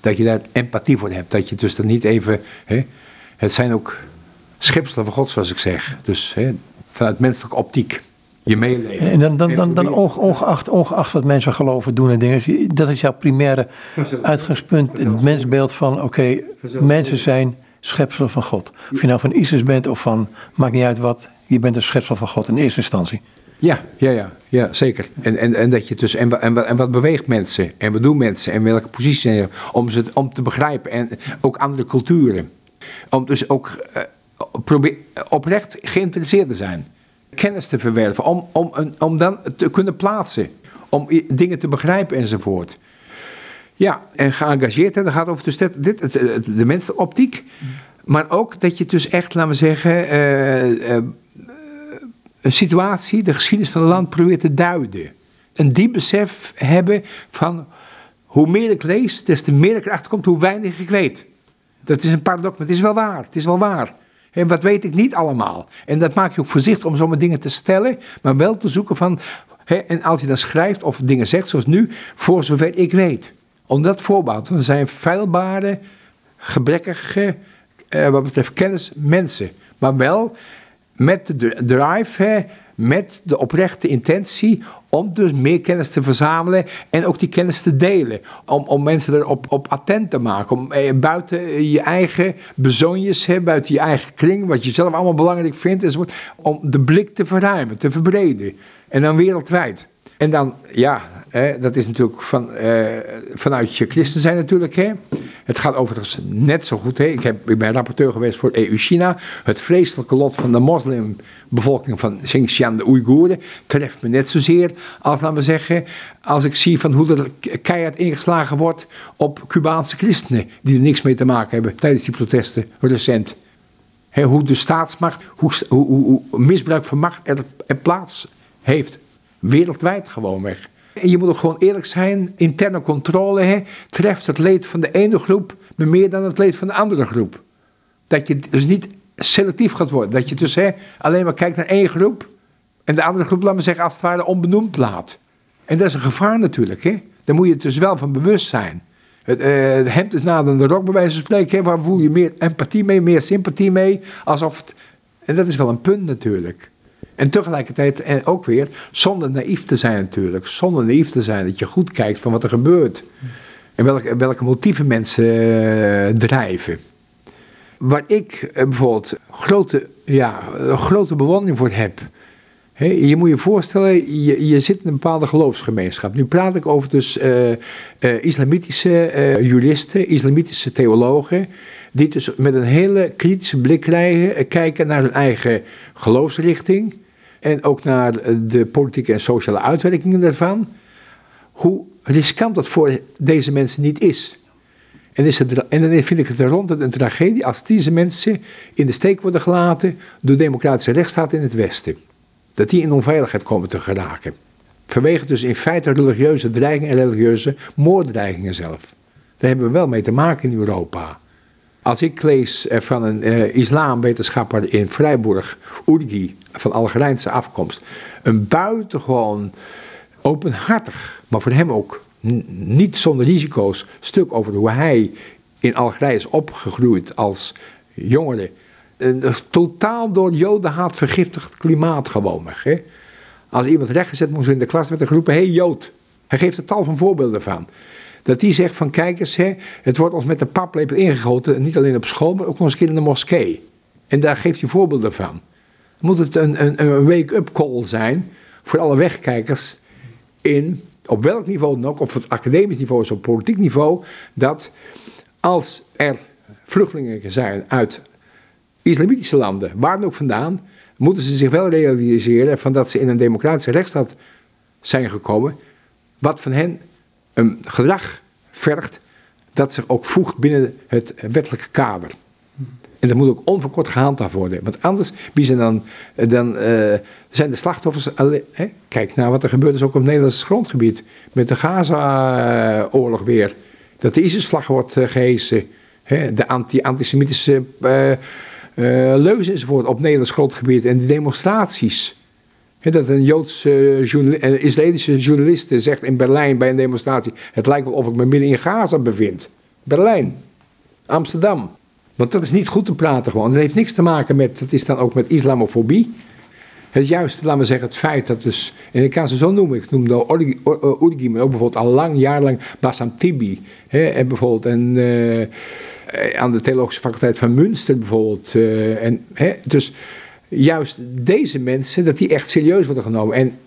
Dat je daar empathie voor hebt, dat je dus dan niet even... Hè? Het zijn ook schepselen van God, zoals ik zeg. Dus hè, vanuit menselijke optiek je meeleven. En dan, dan, dan, dan ongeacht, ongeacht wat mensen geloven, doen en dingen, dat is jouw primaire uitgangspunt, het mensbeeld van, oké, mensen zijn schepselen van God. Of je nou van ISIS bent of van, maakt niet uit wat, je bent een schepsel van God in eerste instantie. Ja, ja, ja, ja zeker. En, en, en, dat je dus, en, en, en wat beweegt mensen? En wat doen mensen? En welke positie zijn ze? Om, ze, om te begrijpen. En ook andere culturen. Om dus ook uh, probeer, oprecht geïnteresseerd te zijn kennis te verwerven, om, om, om dan te kunnen plaatsen, om dingen te begrijpen enzovoort. Ja, en geëngageerd, hè, dat gaat over dus dit, dit, de menselijke optiek, maar ook dat je dus echt, laten we zeggen, uh, uh, een situatie, de geschiedenis van het land probeert te duiden. Een diep besef hebben van hoe meer ik lees, des te meer ik erachter kom hoe weinig ik weet. Dat is een paradox, maar het is wel waar. Het is wel waar. En wat weet ik niet allemaal. En dat maak je ook voorzichtig om zomaar dingen te stellen, maar wel te zoeken van. en als je dan schrijft of dingen zegt, zoals nu, voor zover ik weet. Om dat zijn feilbare, gebrekkige, eh, wat betreft kennis, mensen. Maar wel met de drive, met de oprechte intentie om dus meer kennis te verzamelen en ook die kennis te delen. Om, om mensen erop op attent te maken. Om eh, buiten je eigen bezonjes, hè, buiten je eigen kring, wat je zelf allemaal belangrijk vindt, enzovoort, om de blik te verruimen, te verbreden. En dan wereldwijd. En dan, ja, hè, dat is natuurlijk van, eh, vanuit je christen zijn natuurlijk. Hè. Het gaat overigens net zo goed. Hè. Ik, heb, ik ben rapporteur geweest voor EU-China. Het vreselijke lot van de moslimbevolking van Xinjiang, de Oeigoeren, treft me net zozeer als, laten we zeggen, als ik zie van hoe er keihard ingeslagen wordt op Cubaanse christenen, die er niks mee te maken hebben tijdens die protesten recent. hoe de staatsmacht, hoe, hoe, misbruik van macht er plaats heeft. Wereldwijd gewoon weg. En je moet ook gewoon eerlijk zijn, interne controle hè, treft het leed van de ene groep meer dan het leed van de andere groep. Dat je dus niet selectief gaat worden. Dat je dus hè, alleen maar kijkt naar één groep en de andere groep, laat me zeggen, als het ware onbenoemd laat. En dat is een gevaar natuurlijk. Hè. Daar moet je dus wel van bewust zijn. Het, uh, hemd is nader dan de rok, bij wijze van spreken. Hè, waar voel je meer empathie mee, meer sympathie mee? Alsof het, en dat is wel een punt natuurlijk. En tegelijkertijd en ook weer zonder naïef te zijn natuurlijk. Zonder naïef te zijn dat je goed kijkt van wat er gebeurt. En welke, welke motieven mensen uh, drijven. Waar ik uh, bijvoorbeeld grote, ja, grote bewondering voor heb. je moet je voorstellen, je, zit in een bepaalde geloofsgemeenschap. Nu praat ik over dus islamitische juristen, islamitische theologen die dus met een hele kritische blik kijken naar hun eigen geloofsrichting, en ook naar de politieke en sociale uitwerkingen daarvan, hoe riskant dat voor deze mensen niet is. En, is het, en dan vind ik het er rond een tragedie als deze mensen in de steek worden gelaten door democratische rechtsstaat in het Westen. Dat die in onveiligheid komen te geraken. Vanwege dus in feite religieuze dreigingen en religieuze moorddreigingen zelf. Daar hebben we wel mee te maken in Europa. Als ik lees van een uh, islamwetenschapper in Vrijburg, Urgi, van Algerijnse afkomst, een buitengewoon openhartig, maar voor hem ook niet zonder risico's stuk over hoe hij in Algerije is opgegroeid als jongere. Een totaal door jodenhaat vergiftigd klimaat gewoonweg. Als iemand rechtgezet moest in de klas met een groep, hé Jood. Hij geeft er tal van voorbeelden van. Dat hij zegt van kijk eens, hè, het wordt ons met een paplepel ingegoten, niet alleen op school, maar ook nog eens in de moskee. En daar geeft hij voorbeelden van. Moet het een, een, een wake-up call zijn voor alle wegkijkers in, op welk niveau dan ook, of het academisch niveau of op politiek niveau, dat als er vluchtelingen zijn uit islamitische landen, waar dan ook vandaan, moeten ze zich wel realiseren van dat ze in een democratische rechtsstaat zijn gekomen, wat van hen een gedrag vergt dat zich ook voegt binnen het wettelijke kader. En dat moet ook onverkort gehandhaafd worden. Want anders wie zijn dan, dan uh, zijn de slachtoffers. Alleen, hè? Kijk naar wat er gebeurt ook op het Nederlandse grondgebied. Met de Gaza-oorlog weer. Dat de ISIS-vlag wordt uh. Hè? De anti antisemitische uh, leuzen enzovoort op Nederlands grondgebied. En de demonstraties. Dat een Joodse een Israëlische journalist zegt in Berlijn bij een demonstratie. Het lijkt wel of ik me midden in Gaza bevind. Berlijn. Amsterdam. Want dat is niet goed te praten gewoon. Dat heeft niks te maken met, het is dan ook met islamofobie. Het juiste, laten we zeggen, het feit dat dus, en ik kan ze zo noemen, ik noemde Urgi, maar ook bijvoorbeeld al lang, jarenlang Bassam Tibi. En bijvoorbeeld en, uh, aan de Theologische Faculteit van Münster bijvoorbeeld. En, dus juist deze mensen, dat die echt serieus worden genomen. En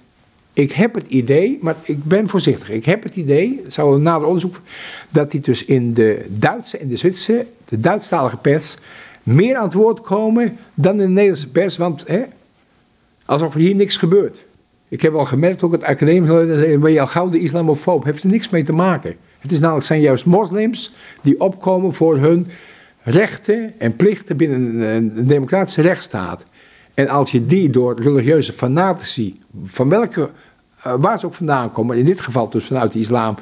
ik heb het idee, maar ik ben voorzichtig. Ik heb het idee, zou een nader onderzoek, dat die dus in de Duitse en de Zwitserse, de Duitsstalige pers, meer aan het woord komen dan in de Nederlandse pers. Want hè, alsof er hier niks gebeurt. Ik heb al gemerkt, ook het academisch, ben je al gauw de islamofoob. Heeft er niks mee te maken. Het is namelijk, zijn juist moslims die opkomen voor hun rechten en plichten binnen een democratische rechtsstaat. En als je die door religieuze fanatici, van welke, uh, waar ze ook vandaan komen, in dit geval dus vanuit de islam,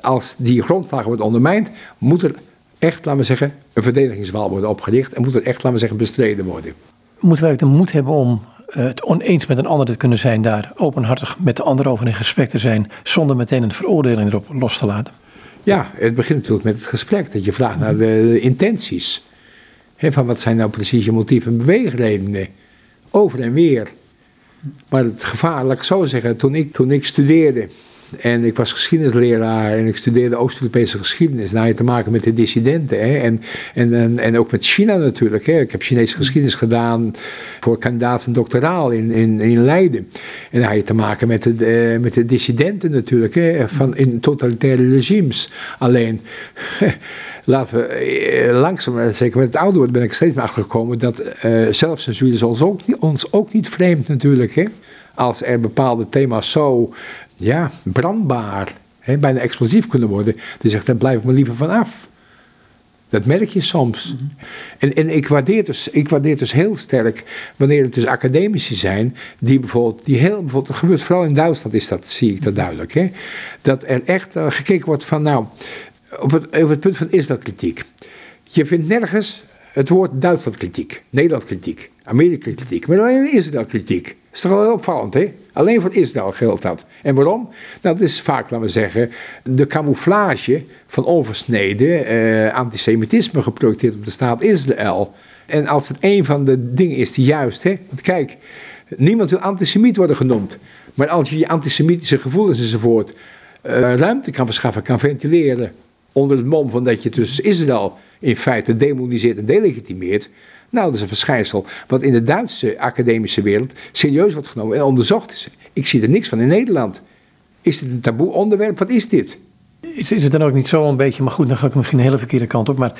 als die grondslagen wordt ondermijnd, moet er echt, laten we zeggen, een verdedigingswal worden opgericht en moet er echt, laten we zeggen, bestreden worden. Moeten wij de moed hebben om uh, het oneens met een ander te kunnen zijn, daar openhartig met de ander over in gesprek te zijn, zonder meteen een veroordeling erop los te laten? Ja, het begint natuurlijk met het gesprek, dat je vraagt naar de intenties. He, van wat zijn nou precies je motieven en beweegredenen? Over en weer. Maar het gevaar, laat ik zo zeggen, toen ik, toen ik studeerde en ik was geschiedenisleraar en ik studeerde Oost-Europese geschiedenis. Nou, je te maken met de dissidenten. Hè? En, en, en, en ook met China natuurlijk. Hè? Ik heb Chinese geschiedenis gedaan voor kandidaat en doctoraal in, in, Leiden. En dan had je te maken met de, met de dissidenten natuurlijk. Hè? Van, in totalitaire regimes. Alleen laten we eh, langzaam, eh, zeker met het ouder worden, ben ik steeds meer achtergekomen dat uh, zelfcensuur is ons ook, ons ook niet vreemd natuurlijk. Hè? Als er bepaalde thema's zo ja, brandbaar, hè, bijna explosief kunnen worden, dan zegt dan blijf ik me liever vanaf. Dat merk je soms. Mhm. En, en ik, waardeer dus, ik waardeer dus heel sterk wanneer het dus academici zijn, die bijvoorbeeld, die heel, bijvoorbeeld, gebeurt vooral in Duitsland, is dat, zie ik dat duidelijk, hè, dat er echt gekeken wordt van, nou, op het, over het punt van Israël-kritiek. Je vindt nergens het woord Duitsland-kritiek, Nederland-kritiek, Amerika-kritiek, maar alleen Israël-kritiek. Dat is toch wel opvallend, hè? Alleen voor Israël geldt dat. En waarom? Nou, dat is vaak, laten we zeggen, de camouflage van onversneden eh, antisemitisme geprojecteerd op de staat Israël. En als het een van de dingen is die juist, hè? Want kijk, niemand wil antisemiet worden genoemd. Maar als je je antisemitische gevoelens enzovoort uh, ruimte kan verschaffen, kan ventileren onder het mom van dat je tussen Israël in feite demoniseert en delegitimeert. Nou, dat is een verschijnsel wat in de Duitse academische wereld serieus wordt genomen en onderzocht is. Ik zie er niks van in Nederland. Is dit een taboe onderwerp? Wat is dit? Is, is het dan ook niet zo een beetje, maar goed, dan ga ik misschien een hele verkeerde kant op, maar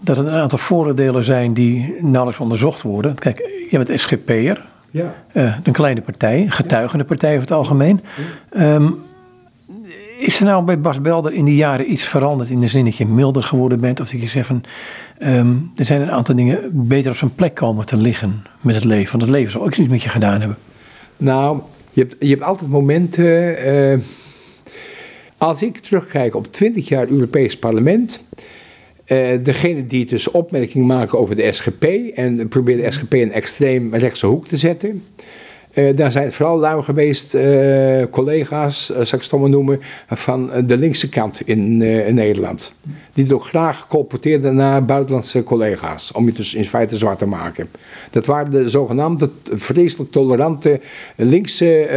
dat er een aantal vooroordelen zijn die nauwelijks onderzocht worden. Kijk, je bent SGP'er, ja. Uh, een kleine partij, getuigende partij over het algemeen. Ja. Um, is er nou bij Bas Belder in die jaren iets veranderd in de zin dat je milder geworden bent? Of dat je zegt van, um, er zijn een aantal dingen beter op zijn plek komen te liggen met het leven. Want het leven zal ook iets met je gedaan hebben. Nou, je hebt, je hebt altijd momenten... Uh, als ik terugkijk op 20 jaar Europees parlement... Uh, degene die dus opmerkingen maken over de SGP... en proberen de SGP een extreem rechtse hoek te zetten... Uh, daar zijn vooral lui geweest, uh, collega's, uh, zal ik het maar noemen, van de linkse kant in, Nederland. Die ook graag colporteerden naar buitenlandse collega's, om je dus in feite zwart te maken. Dat waren de zogenaamde vreselijk tolerante linkse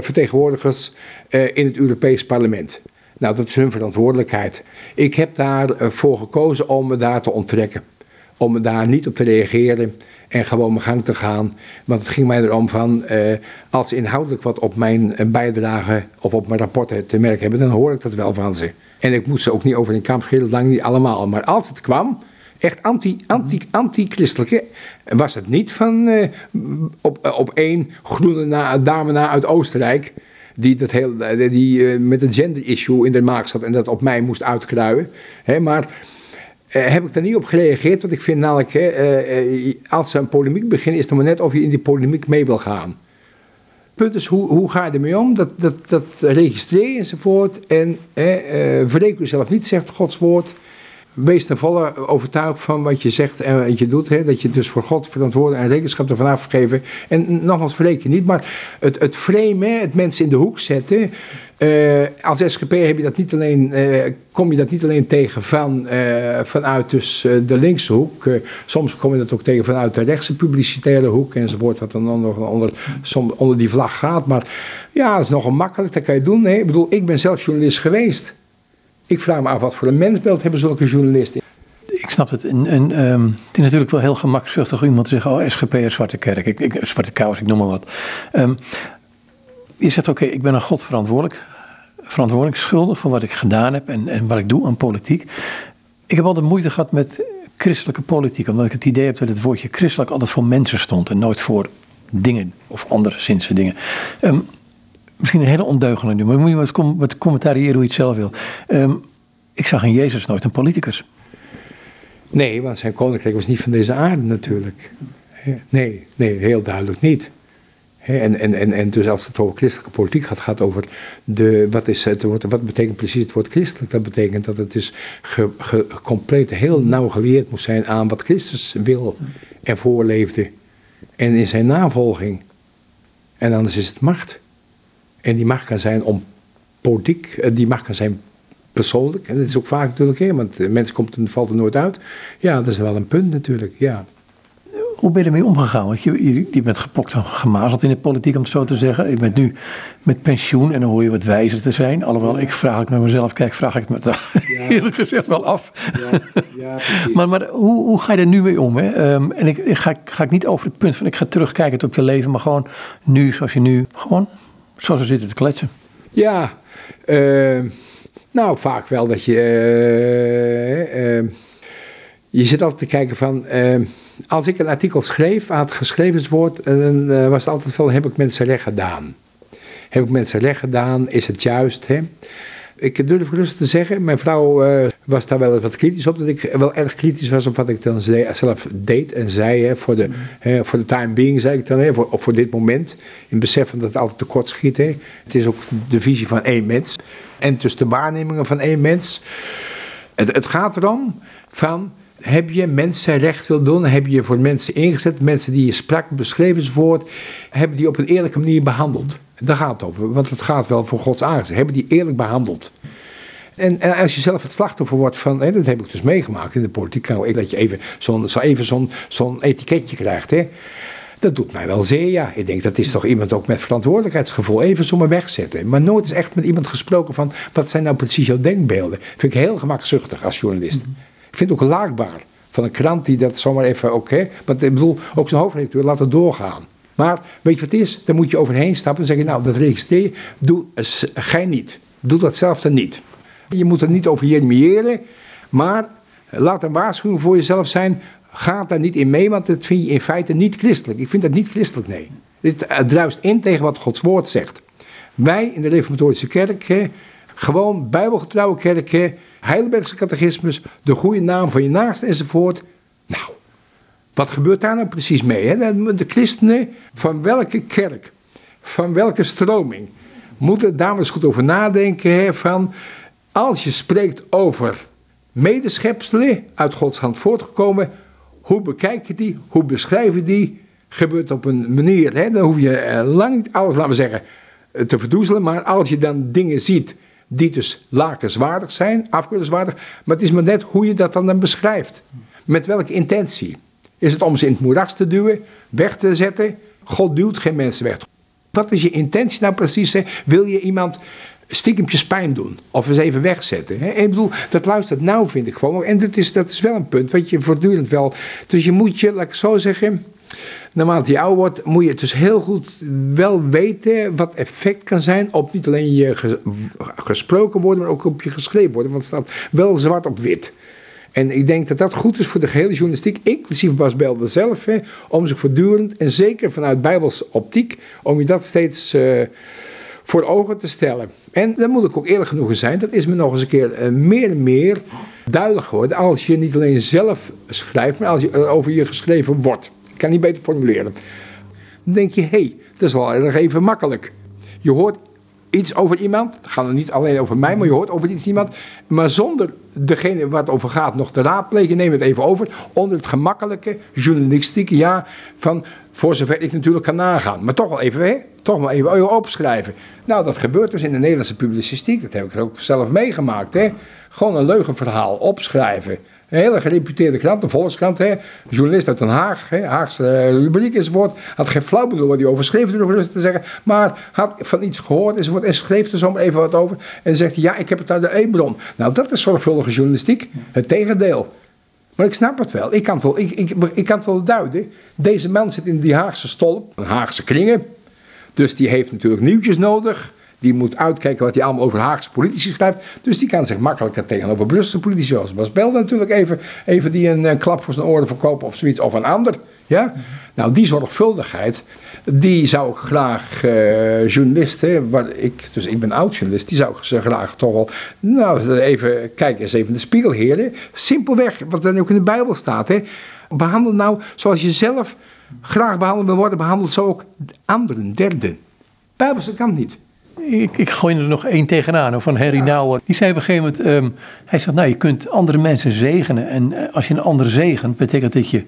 vertegenwoordigers in het Europees parlement. Nou, dat is hun verantwoordelijkheid. Ik heb daarvoor gekozen om me daar te onttrekken. Om me daar niet op te reageren en gewoon mijn gang te gaan. Want het ging mij erom van, uh, als ze inhoudelijk wat op mijn eh, bijdrage of op mijn rapporten te merken hebben, dan hoor ik dat wel van ze. En ik moet ze ook niet over een kamp schelen, lang niet allemaal. Maar als het kwam, echt anti, anti, anti-christelijke, was het niet van uh, op, op één groene na, dame na uit Oostenrijk die, dat heel, die met een gender issue in de maak zat en dat op mij moest uitkruien. Hè, maar uh, heb ik daar niet op gereageerd, want ik vind namelijk, uh, als ze een polemiek beginnen, is het maar net of je in die polemiek mee wil gaan. Punt is, hoe, hoe ga je ermee om? Dat, dat, dat registreer je enzovoort. En verreken jezelf niet, zegt Gods woord. Wees ten volle overtuigd van wat je zegt en wat je doet. Hè? Dat je dus voor God verantwoording en rekenschap ervan afgeven. En nogmaals, verreken niet. Maar het, het framen, het mensen in de hoek zetten. Uh, als SGP heb je dat niet alleen, uh, kom je dat niet alleen tegen van, uh, vanuit dus, de linkse hoek. soms kom je dat ook tegen vanuit de rechtse publicitaire hoek enzovoort. Wat dan nog onder, onder die vlag gaat. Maar ja, dat is nogal makkelijk. Dat kan je doen. Ik bedoel, ik ben zelf journalist geweest. Ik vraag me af wat voor een mensbeeld hebben zulke journalisten. Ik snap het. En, en um, het is natuurlijk wel heel gemakzuchtig om iemand te zeggen: Oh, SGP is Zwarte Kerk, ik, Zwarte Kous, ik noem maar wat. Um, je zegt: Oké, ik ben aan God verantwoordelijk. Verantwoordelijk schuldig voor wat ik gedaan heb en, en wat ik doe aan politiek. Ik heb altijd moeite gehad met christelijke politiek, omdat ik het idee heb dat het woordje christelijk altijd voor mensen stond en nooit voor dingen of andere zinse dingen. Um, misschien een hele ondeugende nu, maar moet je wat, com wat commentariëren hoe je het zelf wil. Um, ik zag in Jezus nooit een politicus. Nee, want zijn koninkrijk was niet van deze aarde natuurlijk. Nee, nee, heel duidelijk niet. En, en, en, en dus als het over christelijke politiek gaat, gaat over de, wat, is het, wat betekent precies het woord christelijk? Dat betekent dat het dus compleet heel nauw geleerd moet zijn aan wat Christus wil en voorleefde. En in zijn navolging. En anders is het macht. En die macht kan zijn om politiek, eh, die macht kan zijn persoonlijk. En dat is ook vaak natuurlijk, hè, want de mens komt en valt er nooit uit. Ja, dat is wel een punt natuurlijk, ja. Hoe ben je ermee omgegaan? Want je, je, bent gepokt en gemazeld in de politiek, om het zo te zeggen. Je bent nu met pensioen en dan hoor je wat wijzer te zijn. Alhoewel, ik vraag het met mezelf, kijk, vraag ik het me ja. eerlijk gezegd wel af. Ja, ja, maar maar hoe, hoe ga je er nu mee om? Hè? Um, en ik, ik, ga, ga ik niet over het punt van ik ga terugkijken op je leven, maar gewoon nu, zoals je nu, gewoon zoals we zitten te kletsen. Ja, uh, nou vaak wel dat je. Uh, uh, je zit altijd te kijken van. als ik een artikel schreef, aan het geschrevenswoord, dan was het altijd van: heb ik mensen recht gedaan? Heb ik mensen recht gedaan? Is het juist? Hè? Ik durf rustig te zeggen, mijn vrouw uh, was daar wel wat kritisch op, dat ik wel erg kritisch was op wat ik dan zelf deed en zei. Hè, voor, de, hè, voor de time being, zei ik dan, hè, voor, voor dit moment. In besef dat het altijd tekort schiet. Hè. Het is ook de visie van één mens. En dus de waarnemingen van één mens. Het, het gaat erom van heb je mensen recht wil doen? Heb je voor mensen ingezet? Mensen die je sprak, beschreven enzovoort. Hebben die op een eerlijke manier behandeld? Daar gaat het over, want het gaat wel voor Gods aangezicht. Hebben die eerlijk behandeld? En, en, als je zelf het slachtoffer wordt van, hè, dat heb ik dus meegemaakt in de politiek, nou, dat je even zo'n zo even zo'n zo'n etiketje krijgt. Hè. Dat doet mij wel zeer, ja. Ik denk, dat is toch iemand ook met verantwoordelijkheidsgevoel. Even zomaar wegzetten. Maar nooit is echt met iemand gesproken van, wat zijn nou precies jouw denkbeelden? Vind ik heel gemakzuchtig als journalist. Ik vind het ook laakbaar van een krant die dat zomaar even, oké. want ik bedoel, ook zijn hoofdredacteur laat het doorgaan. Maar weet je wat het is? Dan moet je overheen stappen en zeggen, nou, dat registreer. Doe, gij niet. Doe dat zelf dan niet. Je moet er niet over jeremiëren, maar laat een waarschuwing voor jezelf zijn. Ga daar niet in mee, want dat vind je in feite niet christelijk. Ik vind dat niet christelijk, nee. Dit druist in tegen wat Gods woord zegt. Wij in de Reformatorische Kerk, gewoon bijbelgetrouwe kerken, Heidelbergse catechismus, de goede naam van je naast enzovoort. Nou, wat gebeurt daar nou precies mee? Hè? De christenen van welke kerk, van welke stroming, moeten daar eens goed over nadenken. Hè, van als je spreekt over medeschepselen uit Gods hand voortgekomen, hoe bekijk je die, hoe beschrijf je die? gebeurt op een manier, hè, dan hoef je eh, lang niet alles, laten we zeggen, eh, te verdoezelen. Maar als je dan dingen ziet die dus lakenswaardig zijn, afkeurenswaardig, maar het is maar net hoe je dat dan, dan beschrijft. Met welke intentie? Is het om ze in het moeras te duwen, weg te zetten? God duwt geen mensen weg. Wat is je intentie nou precies? Hè? Wil je iemand stiekempjes pijn doen. Of eens even wegzetten. Hè? Ik bedoel, dat luistert nou vind ik gewoon. En dat is, dat is wel een punt wat je voortdurend wel... Dus je moet je, laat ik zo zeggen... Naarmate je ouder wordt, moet je dus heel goed wel weten wat effect kan zijn op niet alleen je gesproken worden, maar ook op je geschreven worden. Want het staat wel zwart op wit. En ik denk dat dat goed is voor de gehele journalistiek, inclusief Bas Belder zelf, hè, om zich voortdurend, en zeker vanuit Bijbelse optiek, om je dat steeds uh, voor ogen te stellen. En dan moet ik ook eerlijk genoeg zijn, dat is me nog eens een keer uh, meer en meer duidelijk geworden, als je niet alleen zelf schrijft, maar als je uh, over je geschreven wordt. Ik kan niet beter formuleren. Dan denk je, hé, hey, dat is wel erg even makkelijk. Je hoort iets over iemand. Het gaat er niet alleen over mij, maar je hoort over iets iemand. Maar zonder degene waar het over gaat nog te raadplegen, neem het even over. Onder het gemakkelijke journalistieke ja van voor zover ik natuurlijk kan nagaan. Maar toch wel even, hè? Toch wel even opschrijven. Nou, dat gebeurt dus in de Nederlandse publicistiek. Dat heb ik ook zelf meegemaakt, hè? Gewoon een leugenverhaal opschrijven. Een hele gereputeerde krant, een volkskrant, hè, journalist uit Den Haag, hè, Haagse uh, rubriek enzovoort. Had geen flauw bedoel wat hij over schreef, te zeggen, maar had van iets gehoord enzovoort en schreef er zo even wat over. En zegt ja, ik heb het uit de e-bron. Nou, dat is zorgvuldige journalistiek, het tegendeel. Maar ik snap het wel, ik kan het wel, ik, ik, ik kan het wel duiden. Deze man zit in die Haagse stolp, een Haagse kringen. Dus die heeft natuurlijk nieuwtjes nodig. Die moet uitkijken wat hij allemaal over Haagse politici schrijft. Dus die kan zich makkelijker tegenover Brusselse politici, zoals Bas Belde natuurlijk, even, even die een, klap voor zijn oren verkopen of zoiets. Of een ander. Ja? Nou, die zorgvuldigheid, die zou ik graag uh, journalisten, wat ik, dus ik ben oud-journalist, die zou ik ze graag toch wel, nou, even, kijk eens even de spiegel, heren. Simpelweg, wat dan ook in de Bijbel staat, hè. Behandel nou zoals je zelf graag behandeld wil worden, behandelt zo ook anderen, derden. Bijbelse kan niet. Ik, ik gooi er nog één tegenaan, van Harry ja. Nouwen. Die zei op een gegeven moment, ehm, hij zegt, nou je kunt andere mensen zegenen. En eh, als je een ander zegent, betekent dat je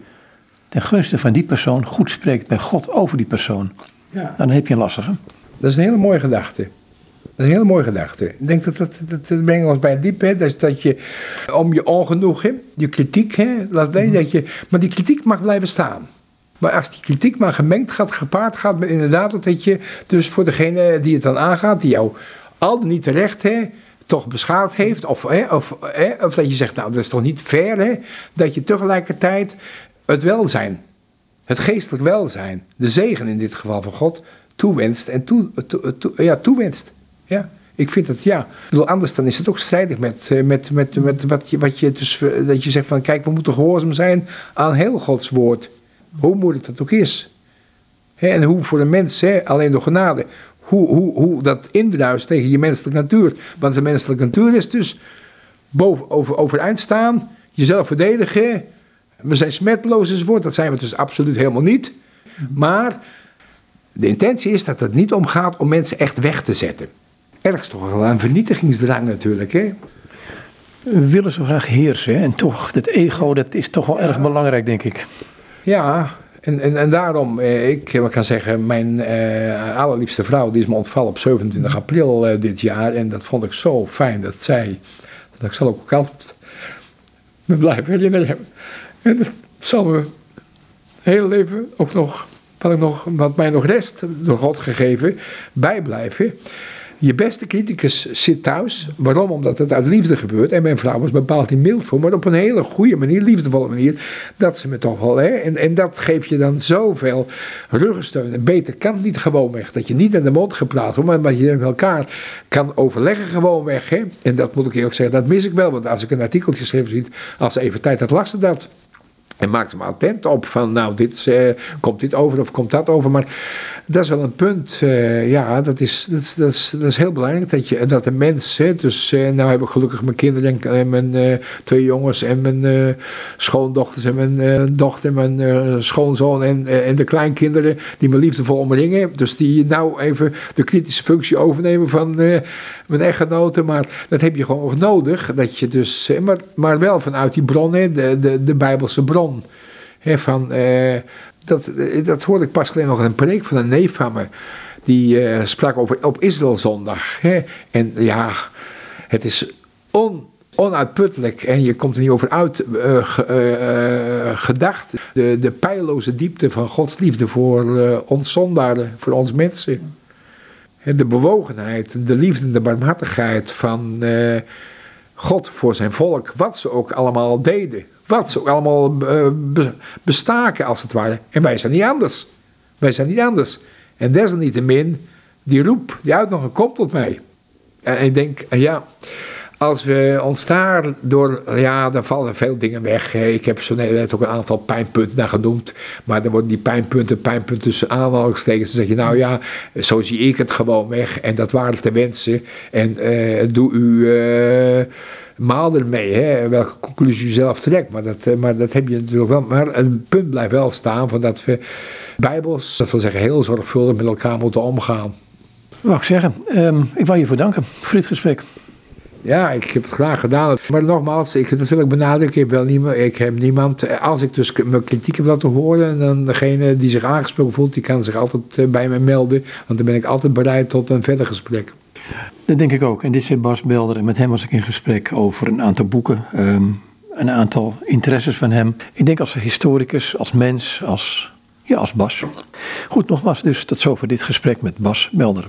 ten gunste van die persoon goed spreekt bij God over die persoon. Ja. Dan heb je een lastige. Dat is een hele mooie gedachte. Dat is een hele mooie gedachte. Ik denk dat dat, dat, dat brengt ons bij diep, hè. Dat, dat je om je ongenoegen, je kritiek, hè, laat weten mhm. dat je, maar die kritiek mag blijven staan. Maar als die kritiek maar gemengd gaat, gepaard gaat met inderdaad dat je dus voor degene die het dan aangaat, die jou al niet terecht hè, toch beschadigd heeft, of, hè, of, hè, of dat je zegt, nou dat is toch niet fair, hè, dat je tegelijkertijd het welzijn, het geestelijk welzijn, de zegen in dit geval van God, toewenst en toe, ja, toewenst. Ja. Ik vind het, ja. Bedoel, anders dan is het ook strijdig met, eh, met, met, met wat, je, wat je dus, dat je zegt van, kijk, we moeten gehoorzaam zijn aan heel Gods woord. Hoe moeilijk dat ook is. en hoe voor de mens, alleen door genade, hoe, hoe, hoe dat indruist tegen je menselijke natuur. Want de menselijke natuur is dus boven, over, overeind staan, jezelf verdedigen. We zijn smetteloos enzovoort, dat zijn we dus absoluut helemaal niet. Maar de intentie is dat het niet om gaat om mensen echt weg te zetten. Ergens toch wel een vernietigingsdrang natuurlijk. Hè? We willen zo graag heersen en toch, dat ego dat is toch wel erg belangrijk denk ik. Ja, en, en, en daarom, eh, ik kan zeggen, mijn eh, allerliefste vrouw, die is me ontvallen op 27 april eh, dit jaar. En dat vond ik zo fijn dat zij, dat ik zal ook altijd me blijven herinneren. En dat zal me heel leven ook nog, wat, ik nog, wat mij nog rest, door God gegeven, bijblijven. Je beste criticus zit thuis. Waarom? Omdat het uit liefde gebeurt. En mijn vrouw was bepaald niet mild voor, maar op een hele goede manier, liefdevolle manier. Dat ze me toch wel. Hè, en, en dat geeft je dan zoveel ruggensteun. En beter kan het niet gewoon weg. Dat je niet in de mond gepraat wordt, maar dat je met elkaar kan overleggen gewoon weg. Hè. En dat moet ik eerlijk zeggen, dat mis ik wel. Want als ik een artikeltje schreef, ziet, als ze even tijd had, las ze dat. En maakte me attent op van, nou, dit, uh, komt dit over of komt dat over. Maar dat is wel een punt. Uh, ja, dat is, dat, is, dat, is, dat is heel belangrijk. Dat, je, dat de mens, hè, dus uh, nou heb ik gelukkig mijn kinderen en, mijn twee jongens en mijn schoondochters en mijn dochter en mijn schoonzoon en, en de kleinkinderen die me liefdevol omringen. Dus die nou even de kritische functie overnemen van mijn echtgenoten. Maar dat heb je gewoon nodig. Dat je dus, maar, maar wel vanuit die bron, hè, de, de, de Bijbelse bron van, eh, dat, dat hoorde ik pas geleden nog in een preek van een neef van me. Die eh, sprak over op Israëlzondag. En ja, het is on, onuitputtelijk en je komt er niet over uit uh, gedacht. De, de pijloze diepte van Gods liefde voor ons zondaren, voor ons mensen. De bewogenheid, de liefde, de barmhartigheid van God voor zijn volk. Wat ze ook allemaal deden. Wat ze allemaal bestaken als het ware. En wij zijn niet anders. Wij zijn niet anders. En desalniettemin, die roep, die uitnodiging komt tot mij. En ik denk, ja, als we ons daar door, ja, dan vallen veel dingen weg. Ik heb zo net ook een aantal pijnpunten daar genoemd. Maar dan worden die pijnpunten, pijnpunten tussen aanhalingstekens. Dan zeg je, nou ja, zo zie ik het gewoon weg. En dat waren de wensen. En uh, doe u maal ermee, hè, welke conclusie u zelf trekt. Maar dat, uh, maar dat heb je natuurlijk wel. Maar een punt blijft wel staan van dat we bijbels, dat wil zeggen heel zorgvuldig met elkaar moeten omgaan. Wou ik zeggen, um, ik wil je voor danken voor dit gesprek. Ja, ik heb het graag gedaan. Maar nogmaals, ik, dat wil ik benadrukken. Ik, wel niemand, ik heb niemand. Als ik dus mijn kritiek heb laten horen. dan degene die zich aangesproken voelt. die kan zich altijd eh, bij me melden. Want dan ben ik altijd bereid tot een verder gesprek. Dat denk ik ook. En dit is Bas Belder. En met hem was ik in gesprek over een aantal boeken. Um, een aantal interesses van hem. Ik denk als historicus, als mens, als ja, als Bas. Goed, nogmaals dus tot zover dit gesprek met Bas Belder.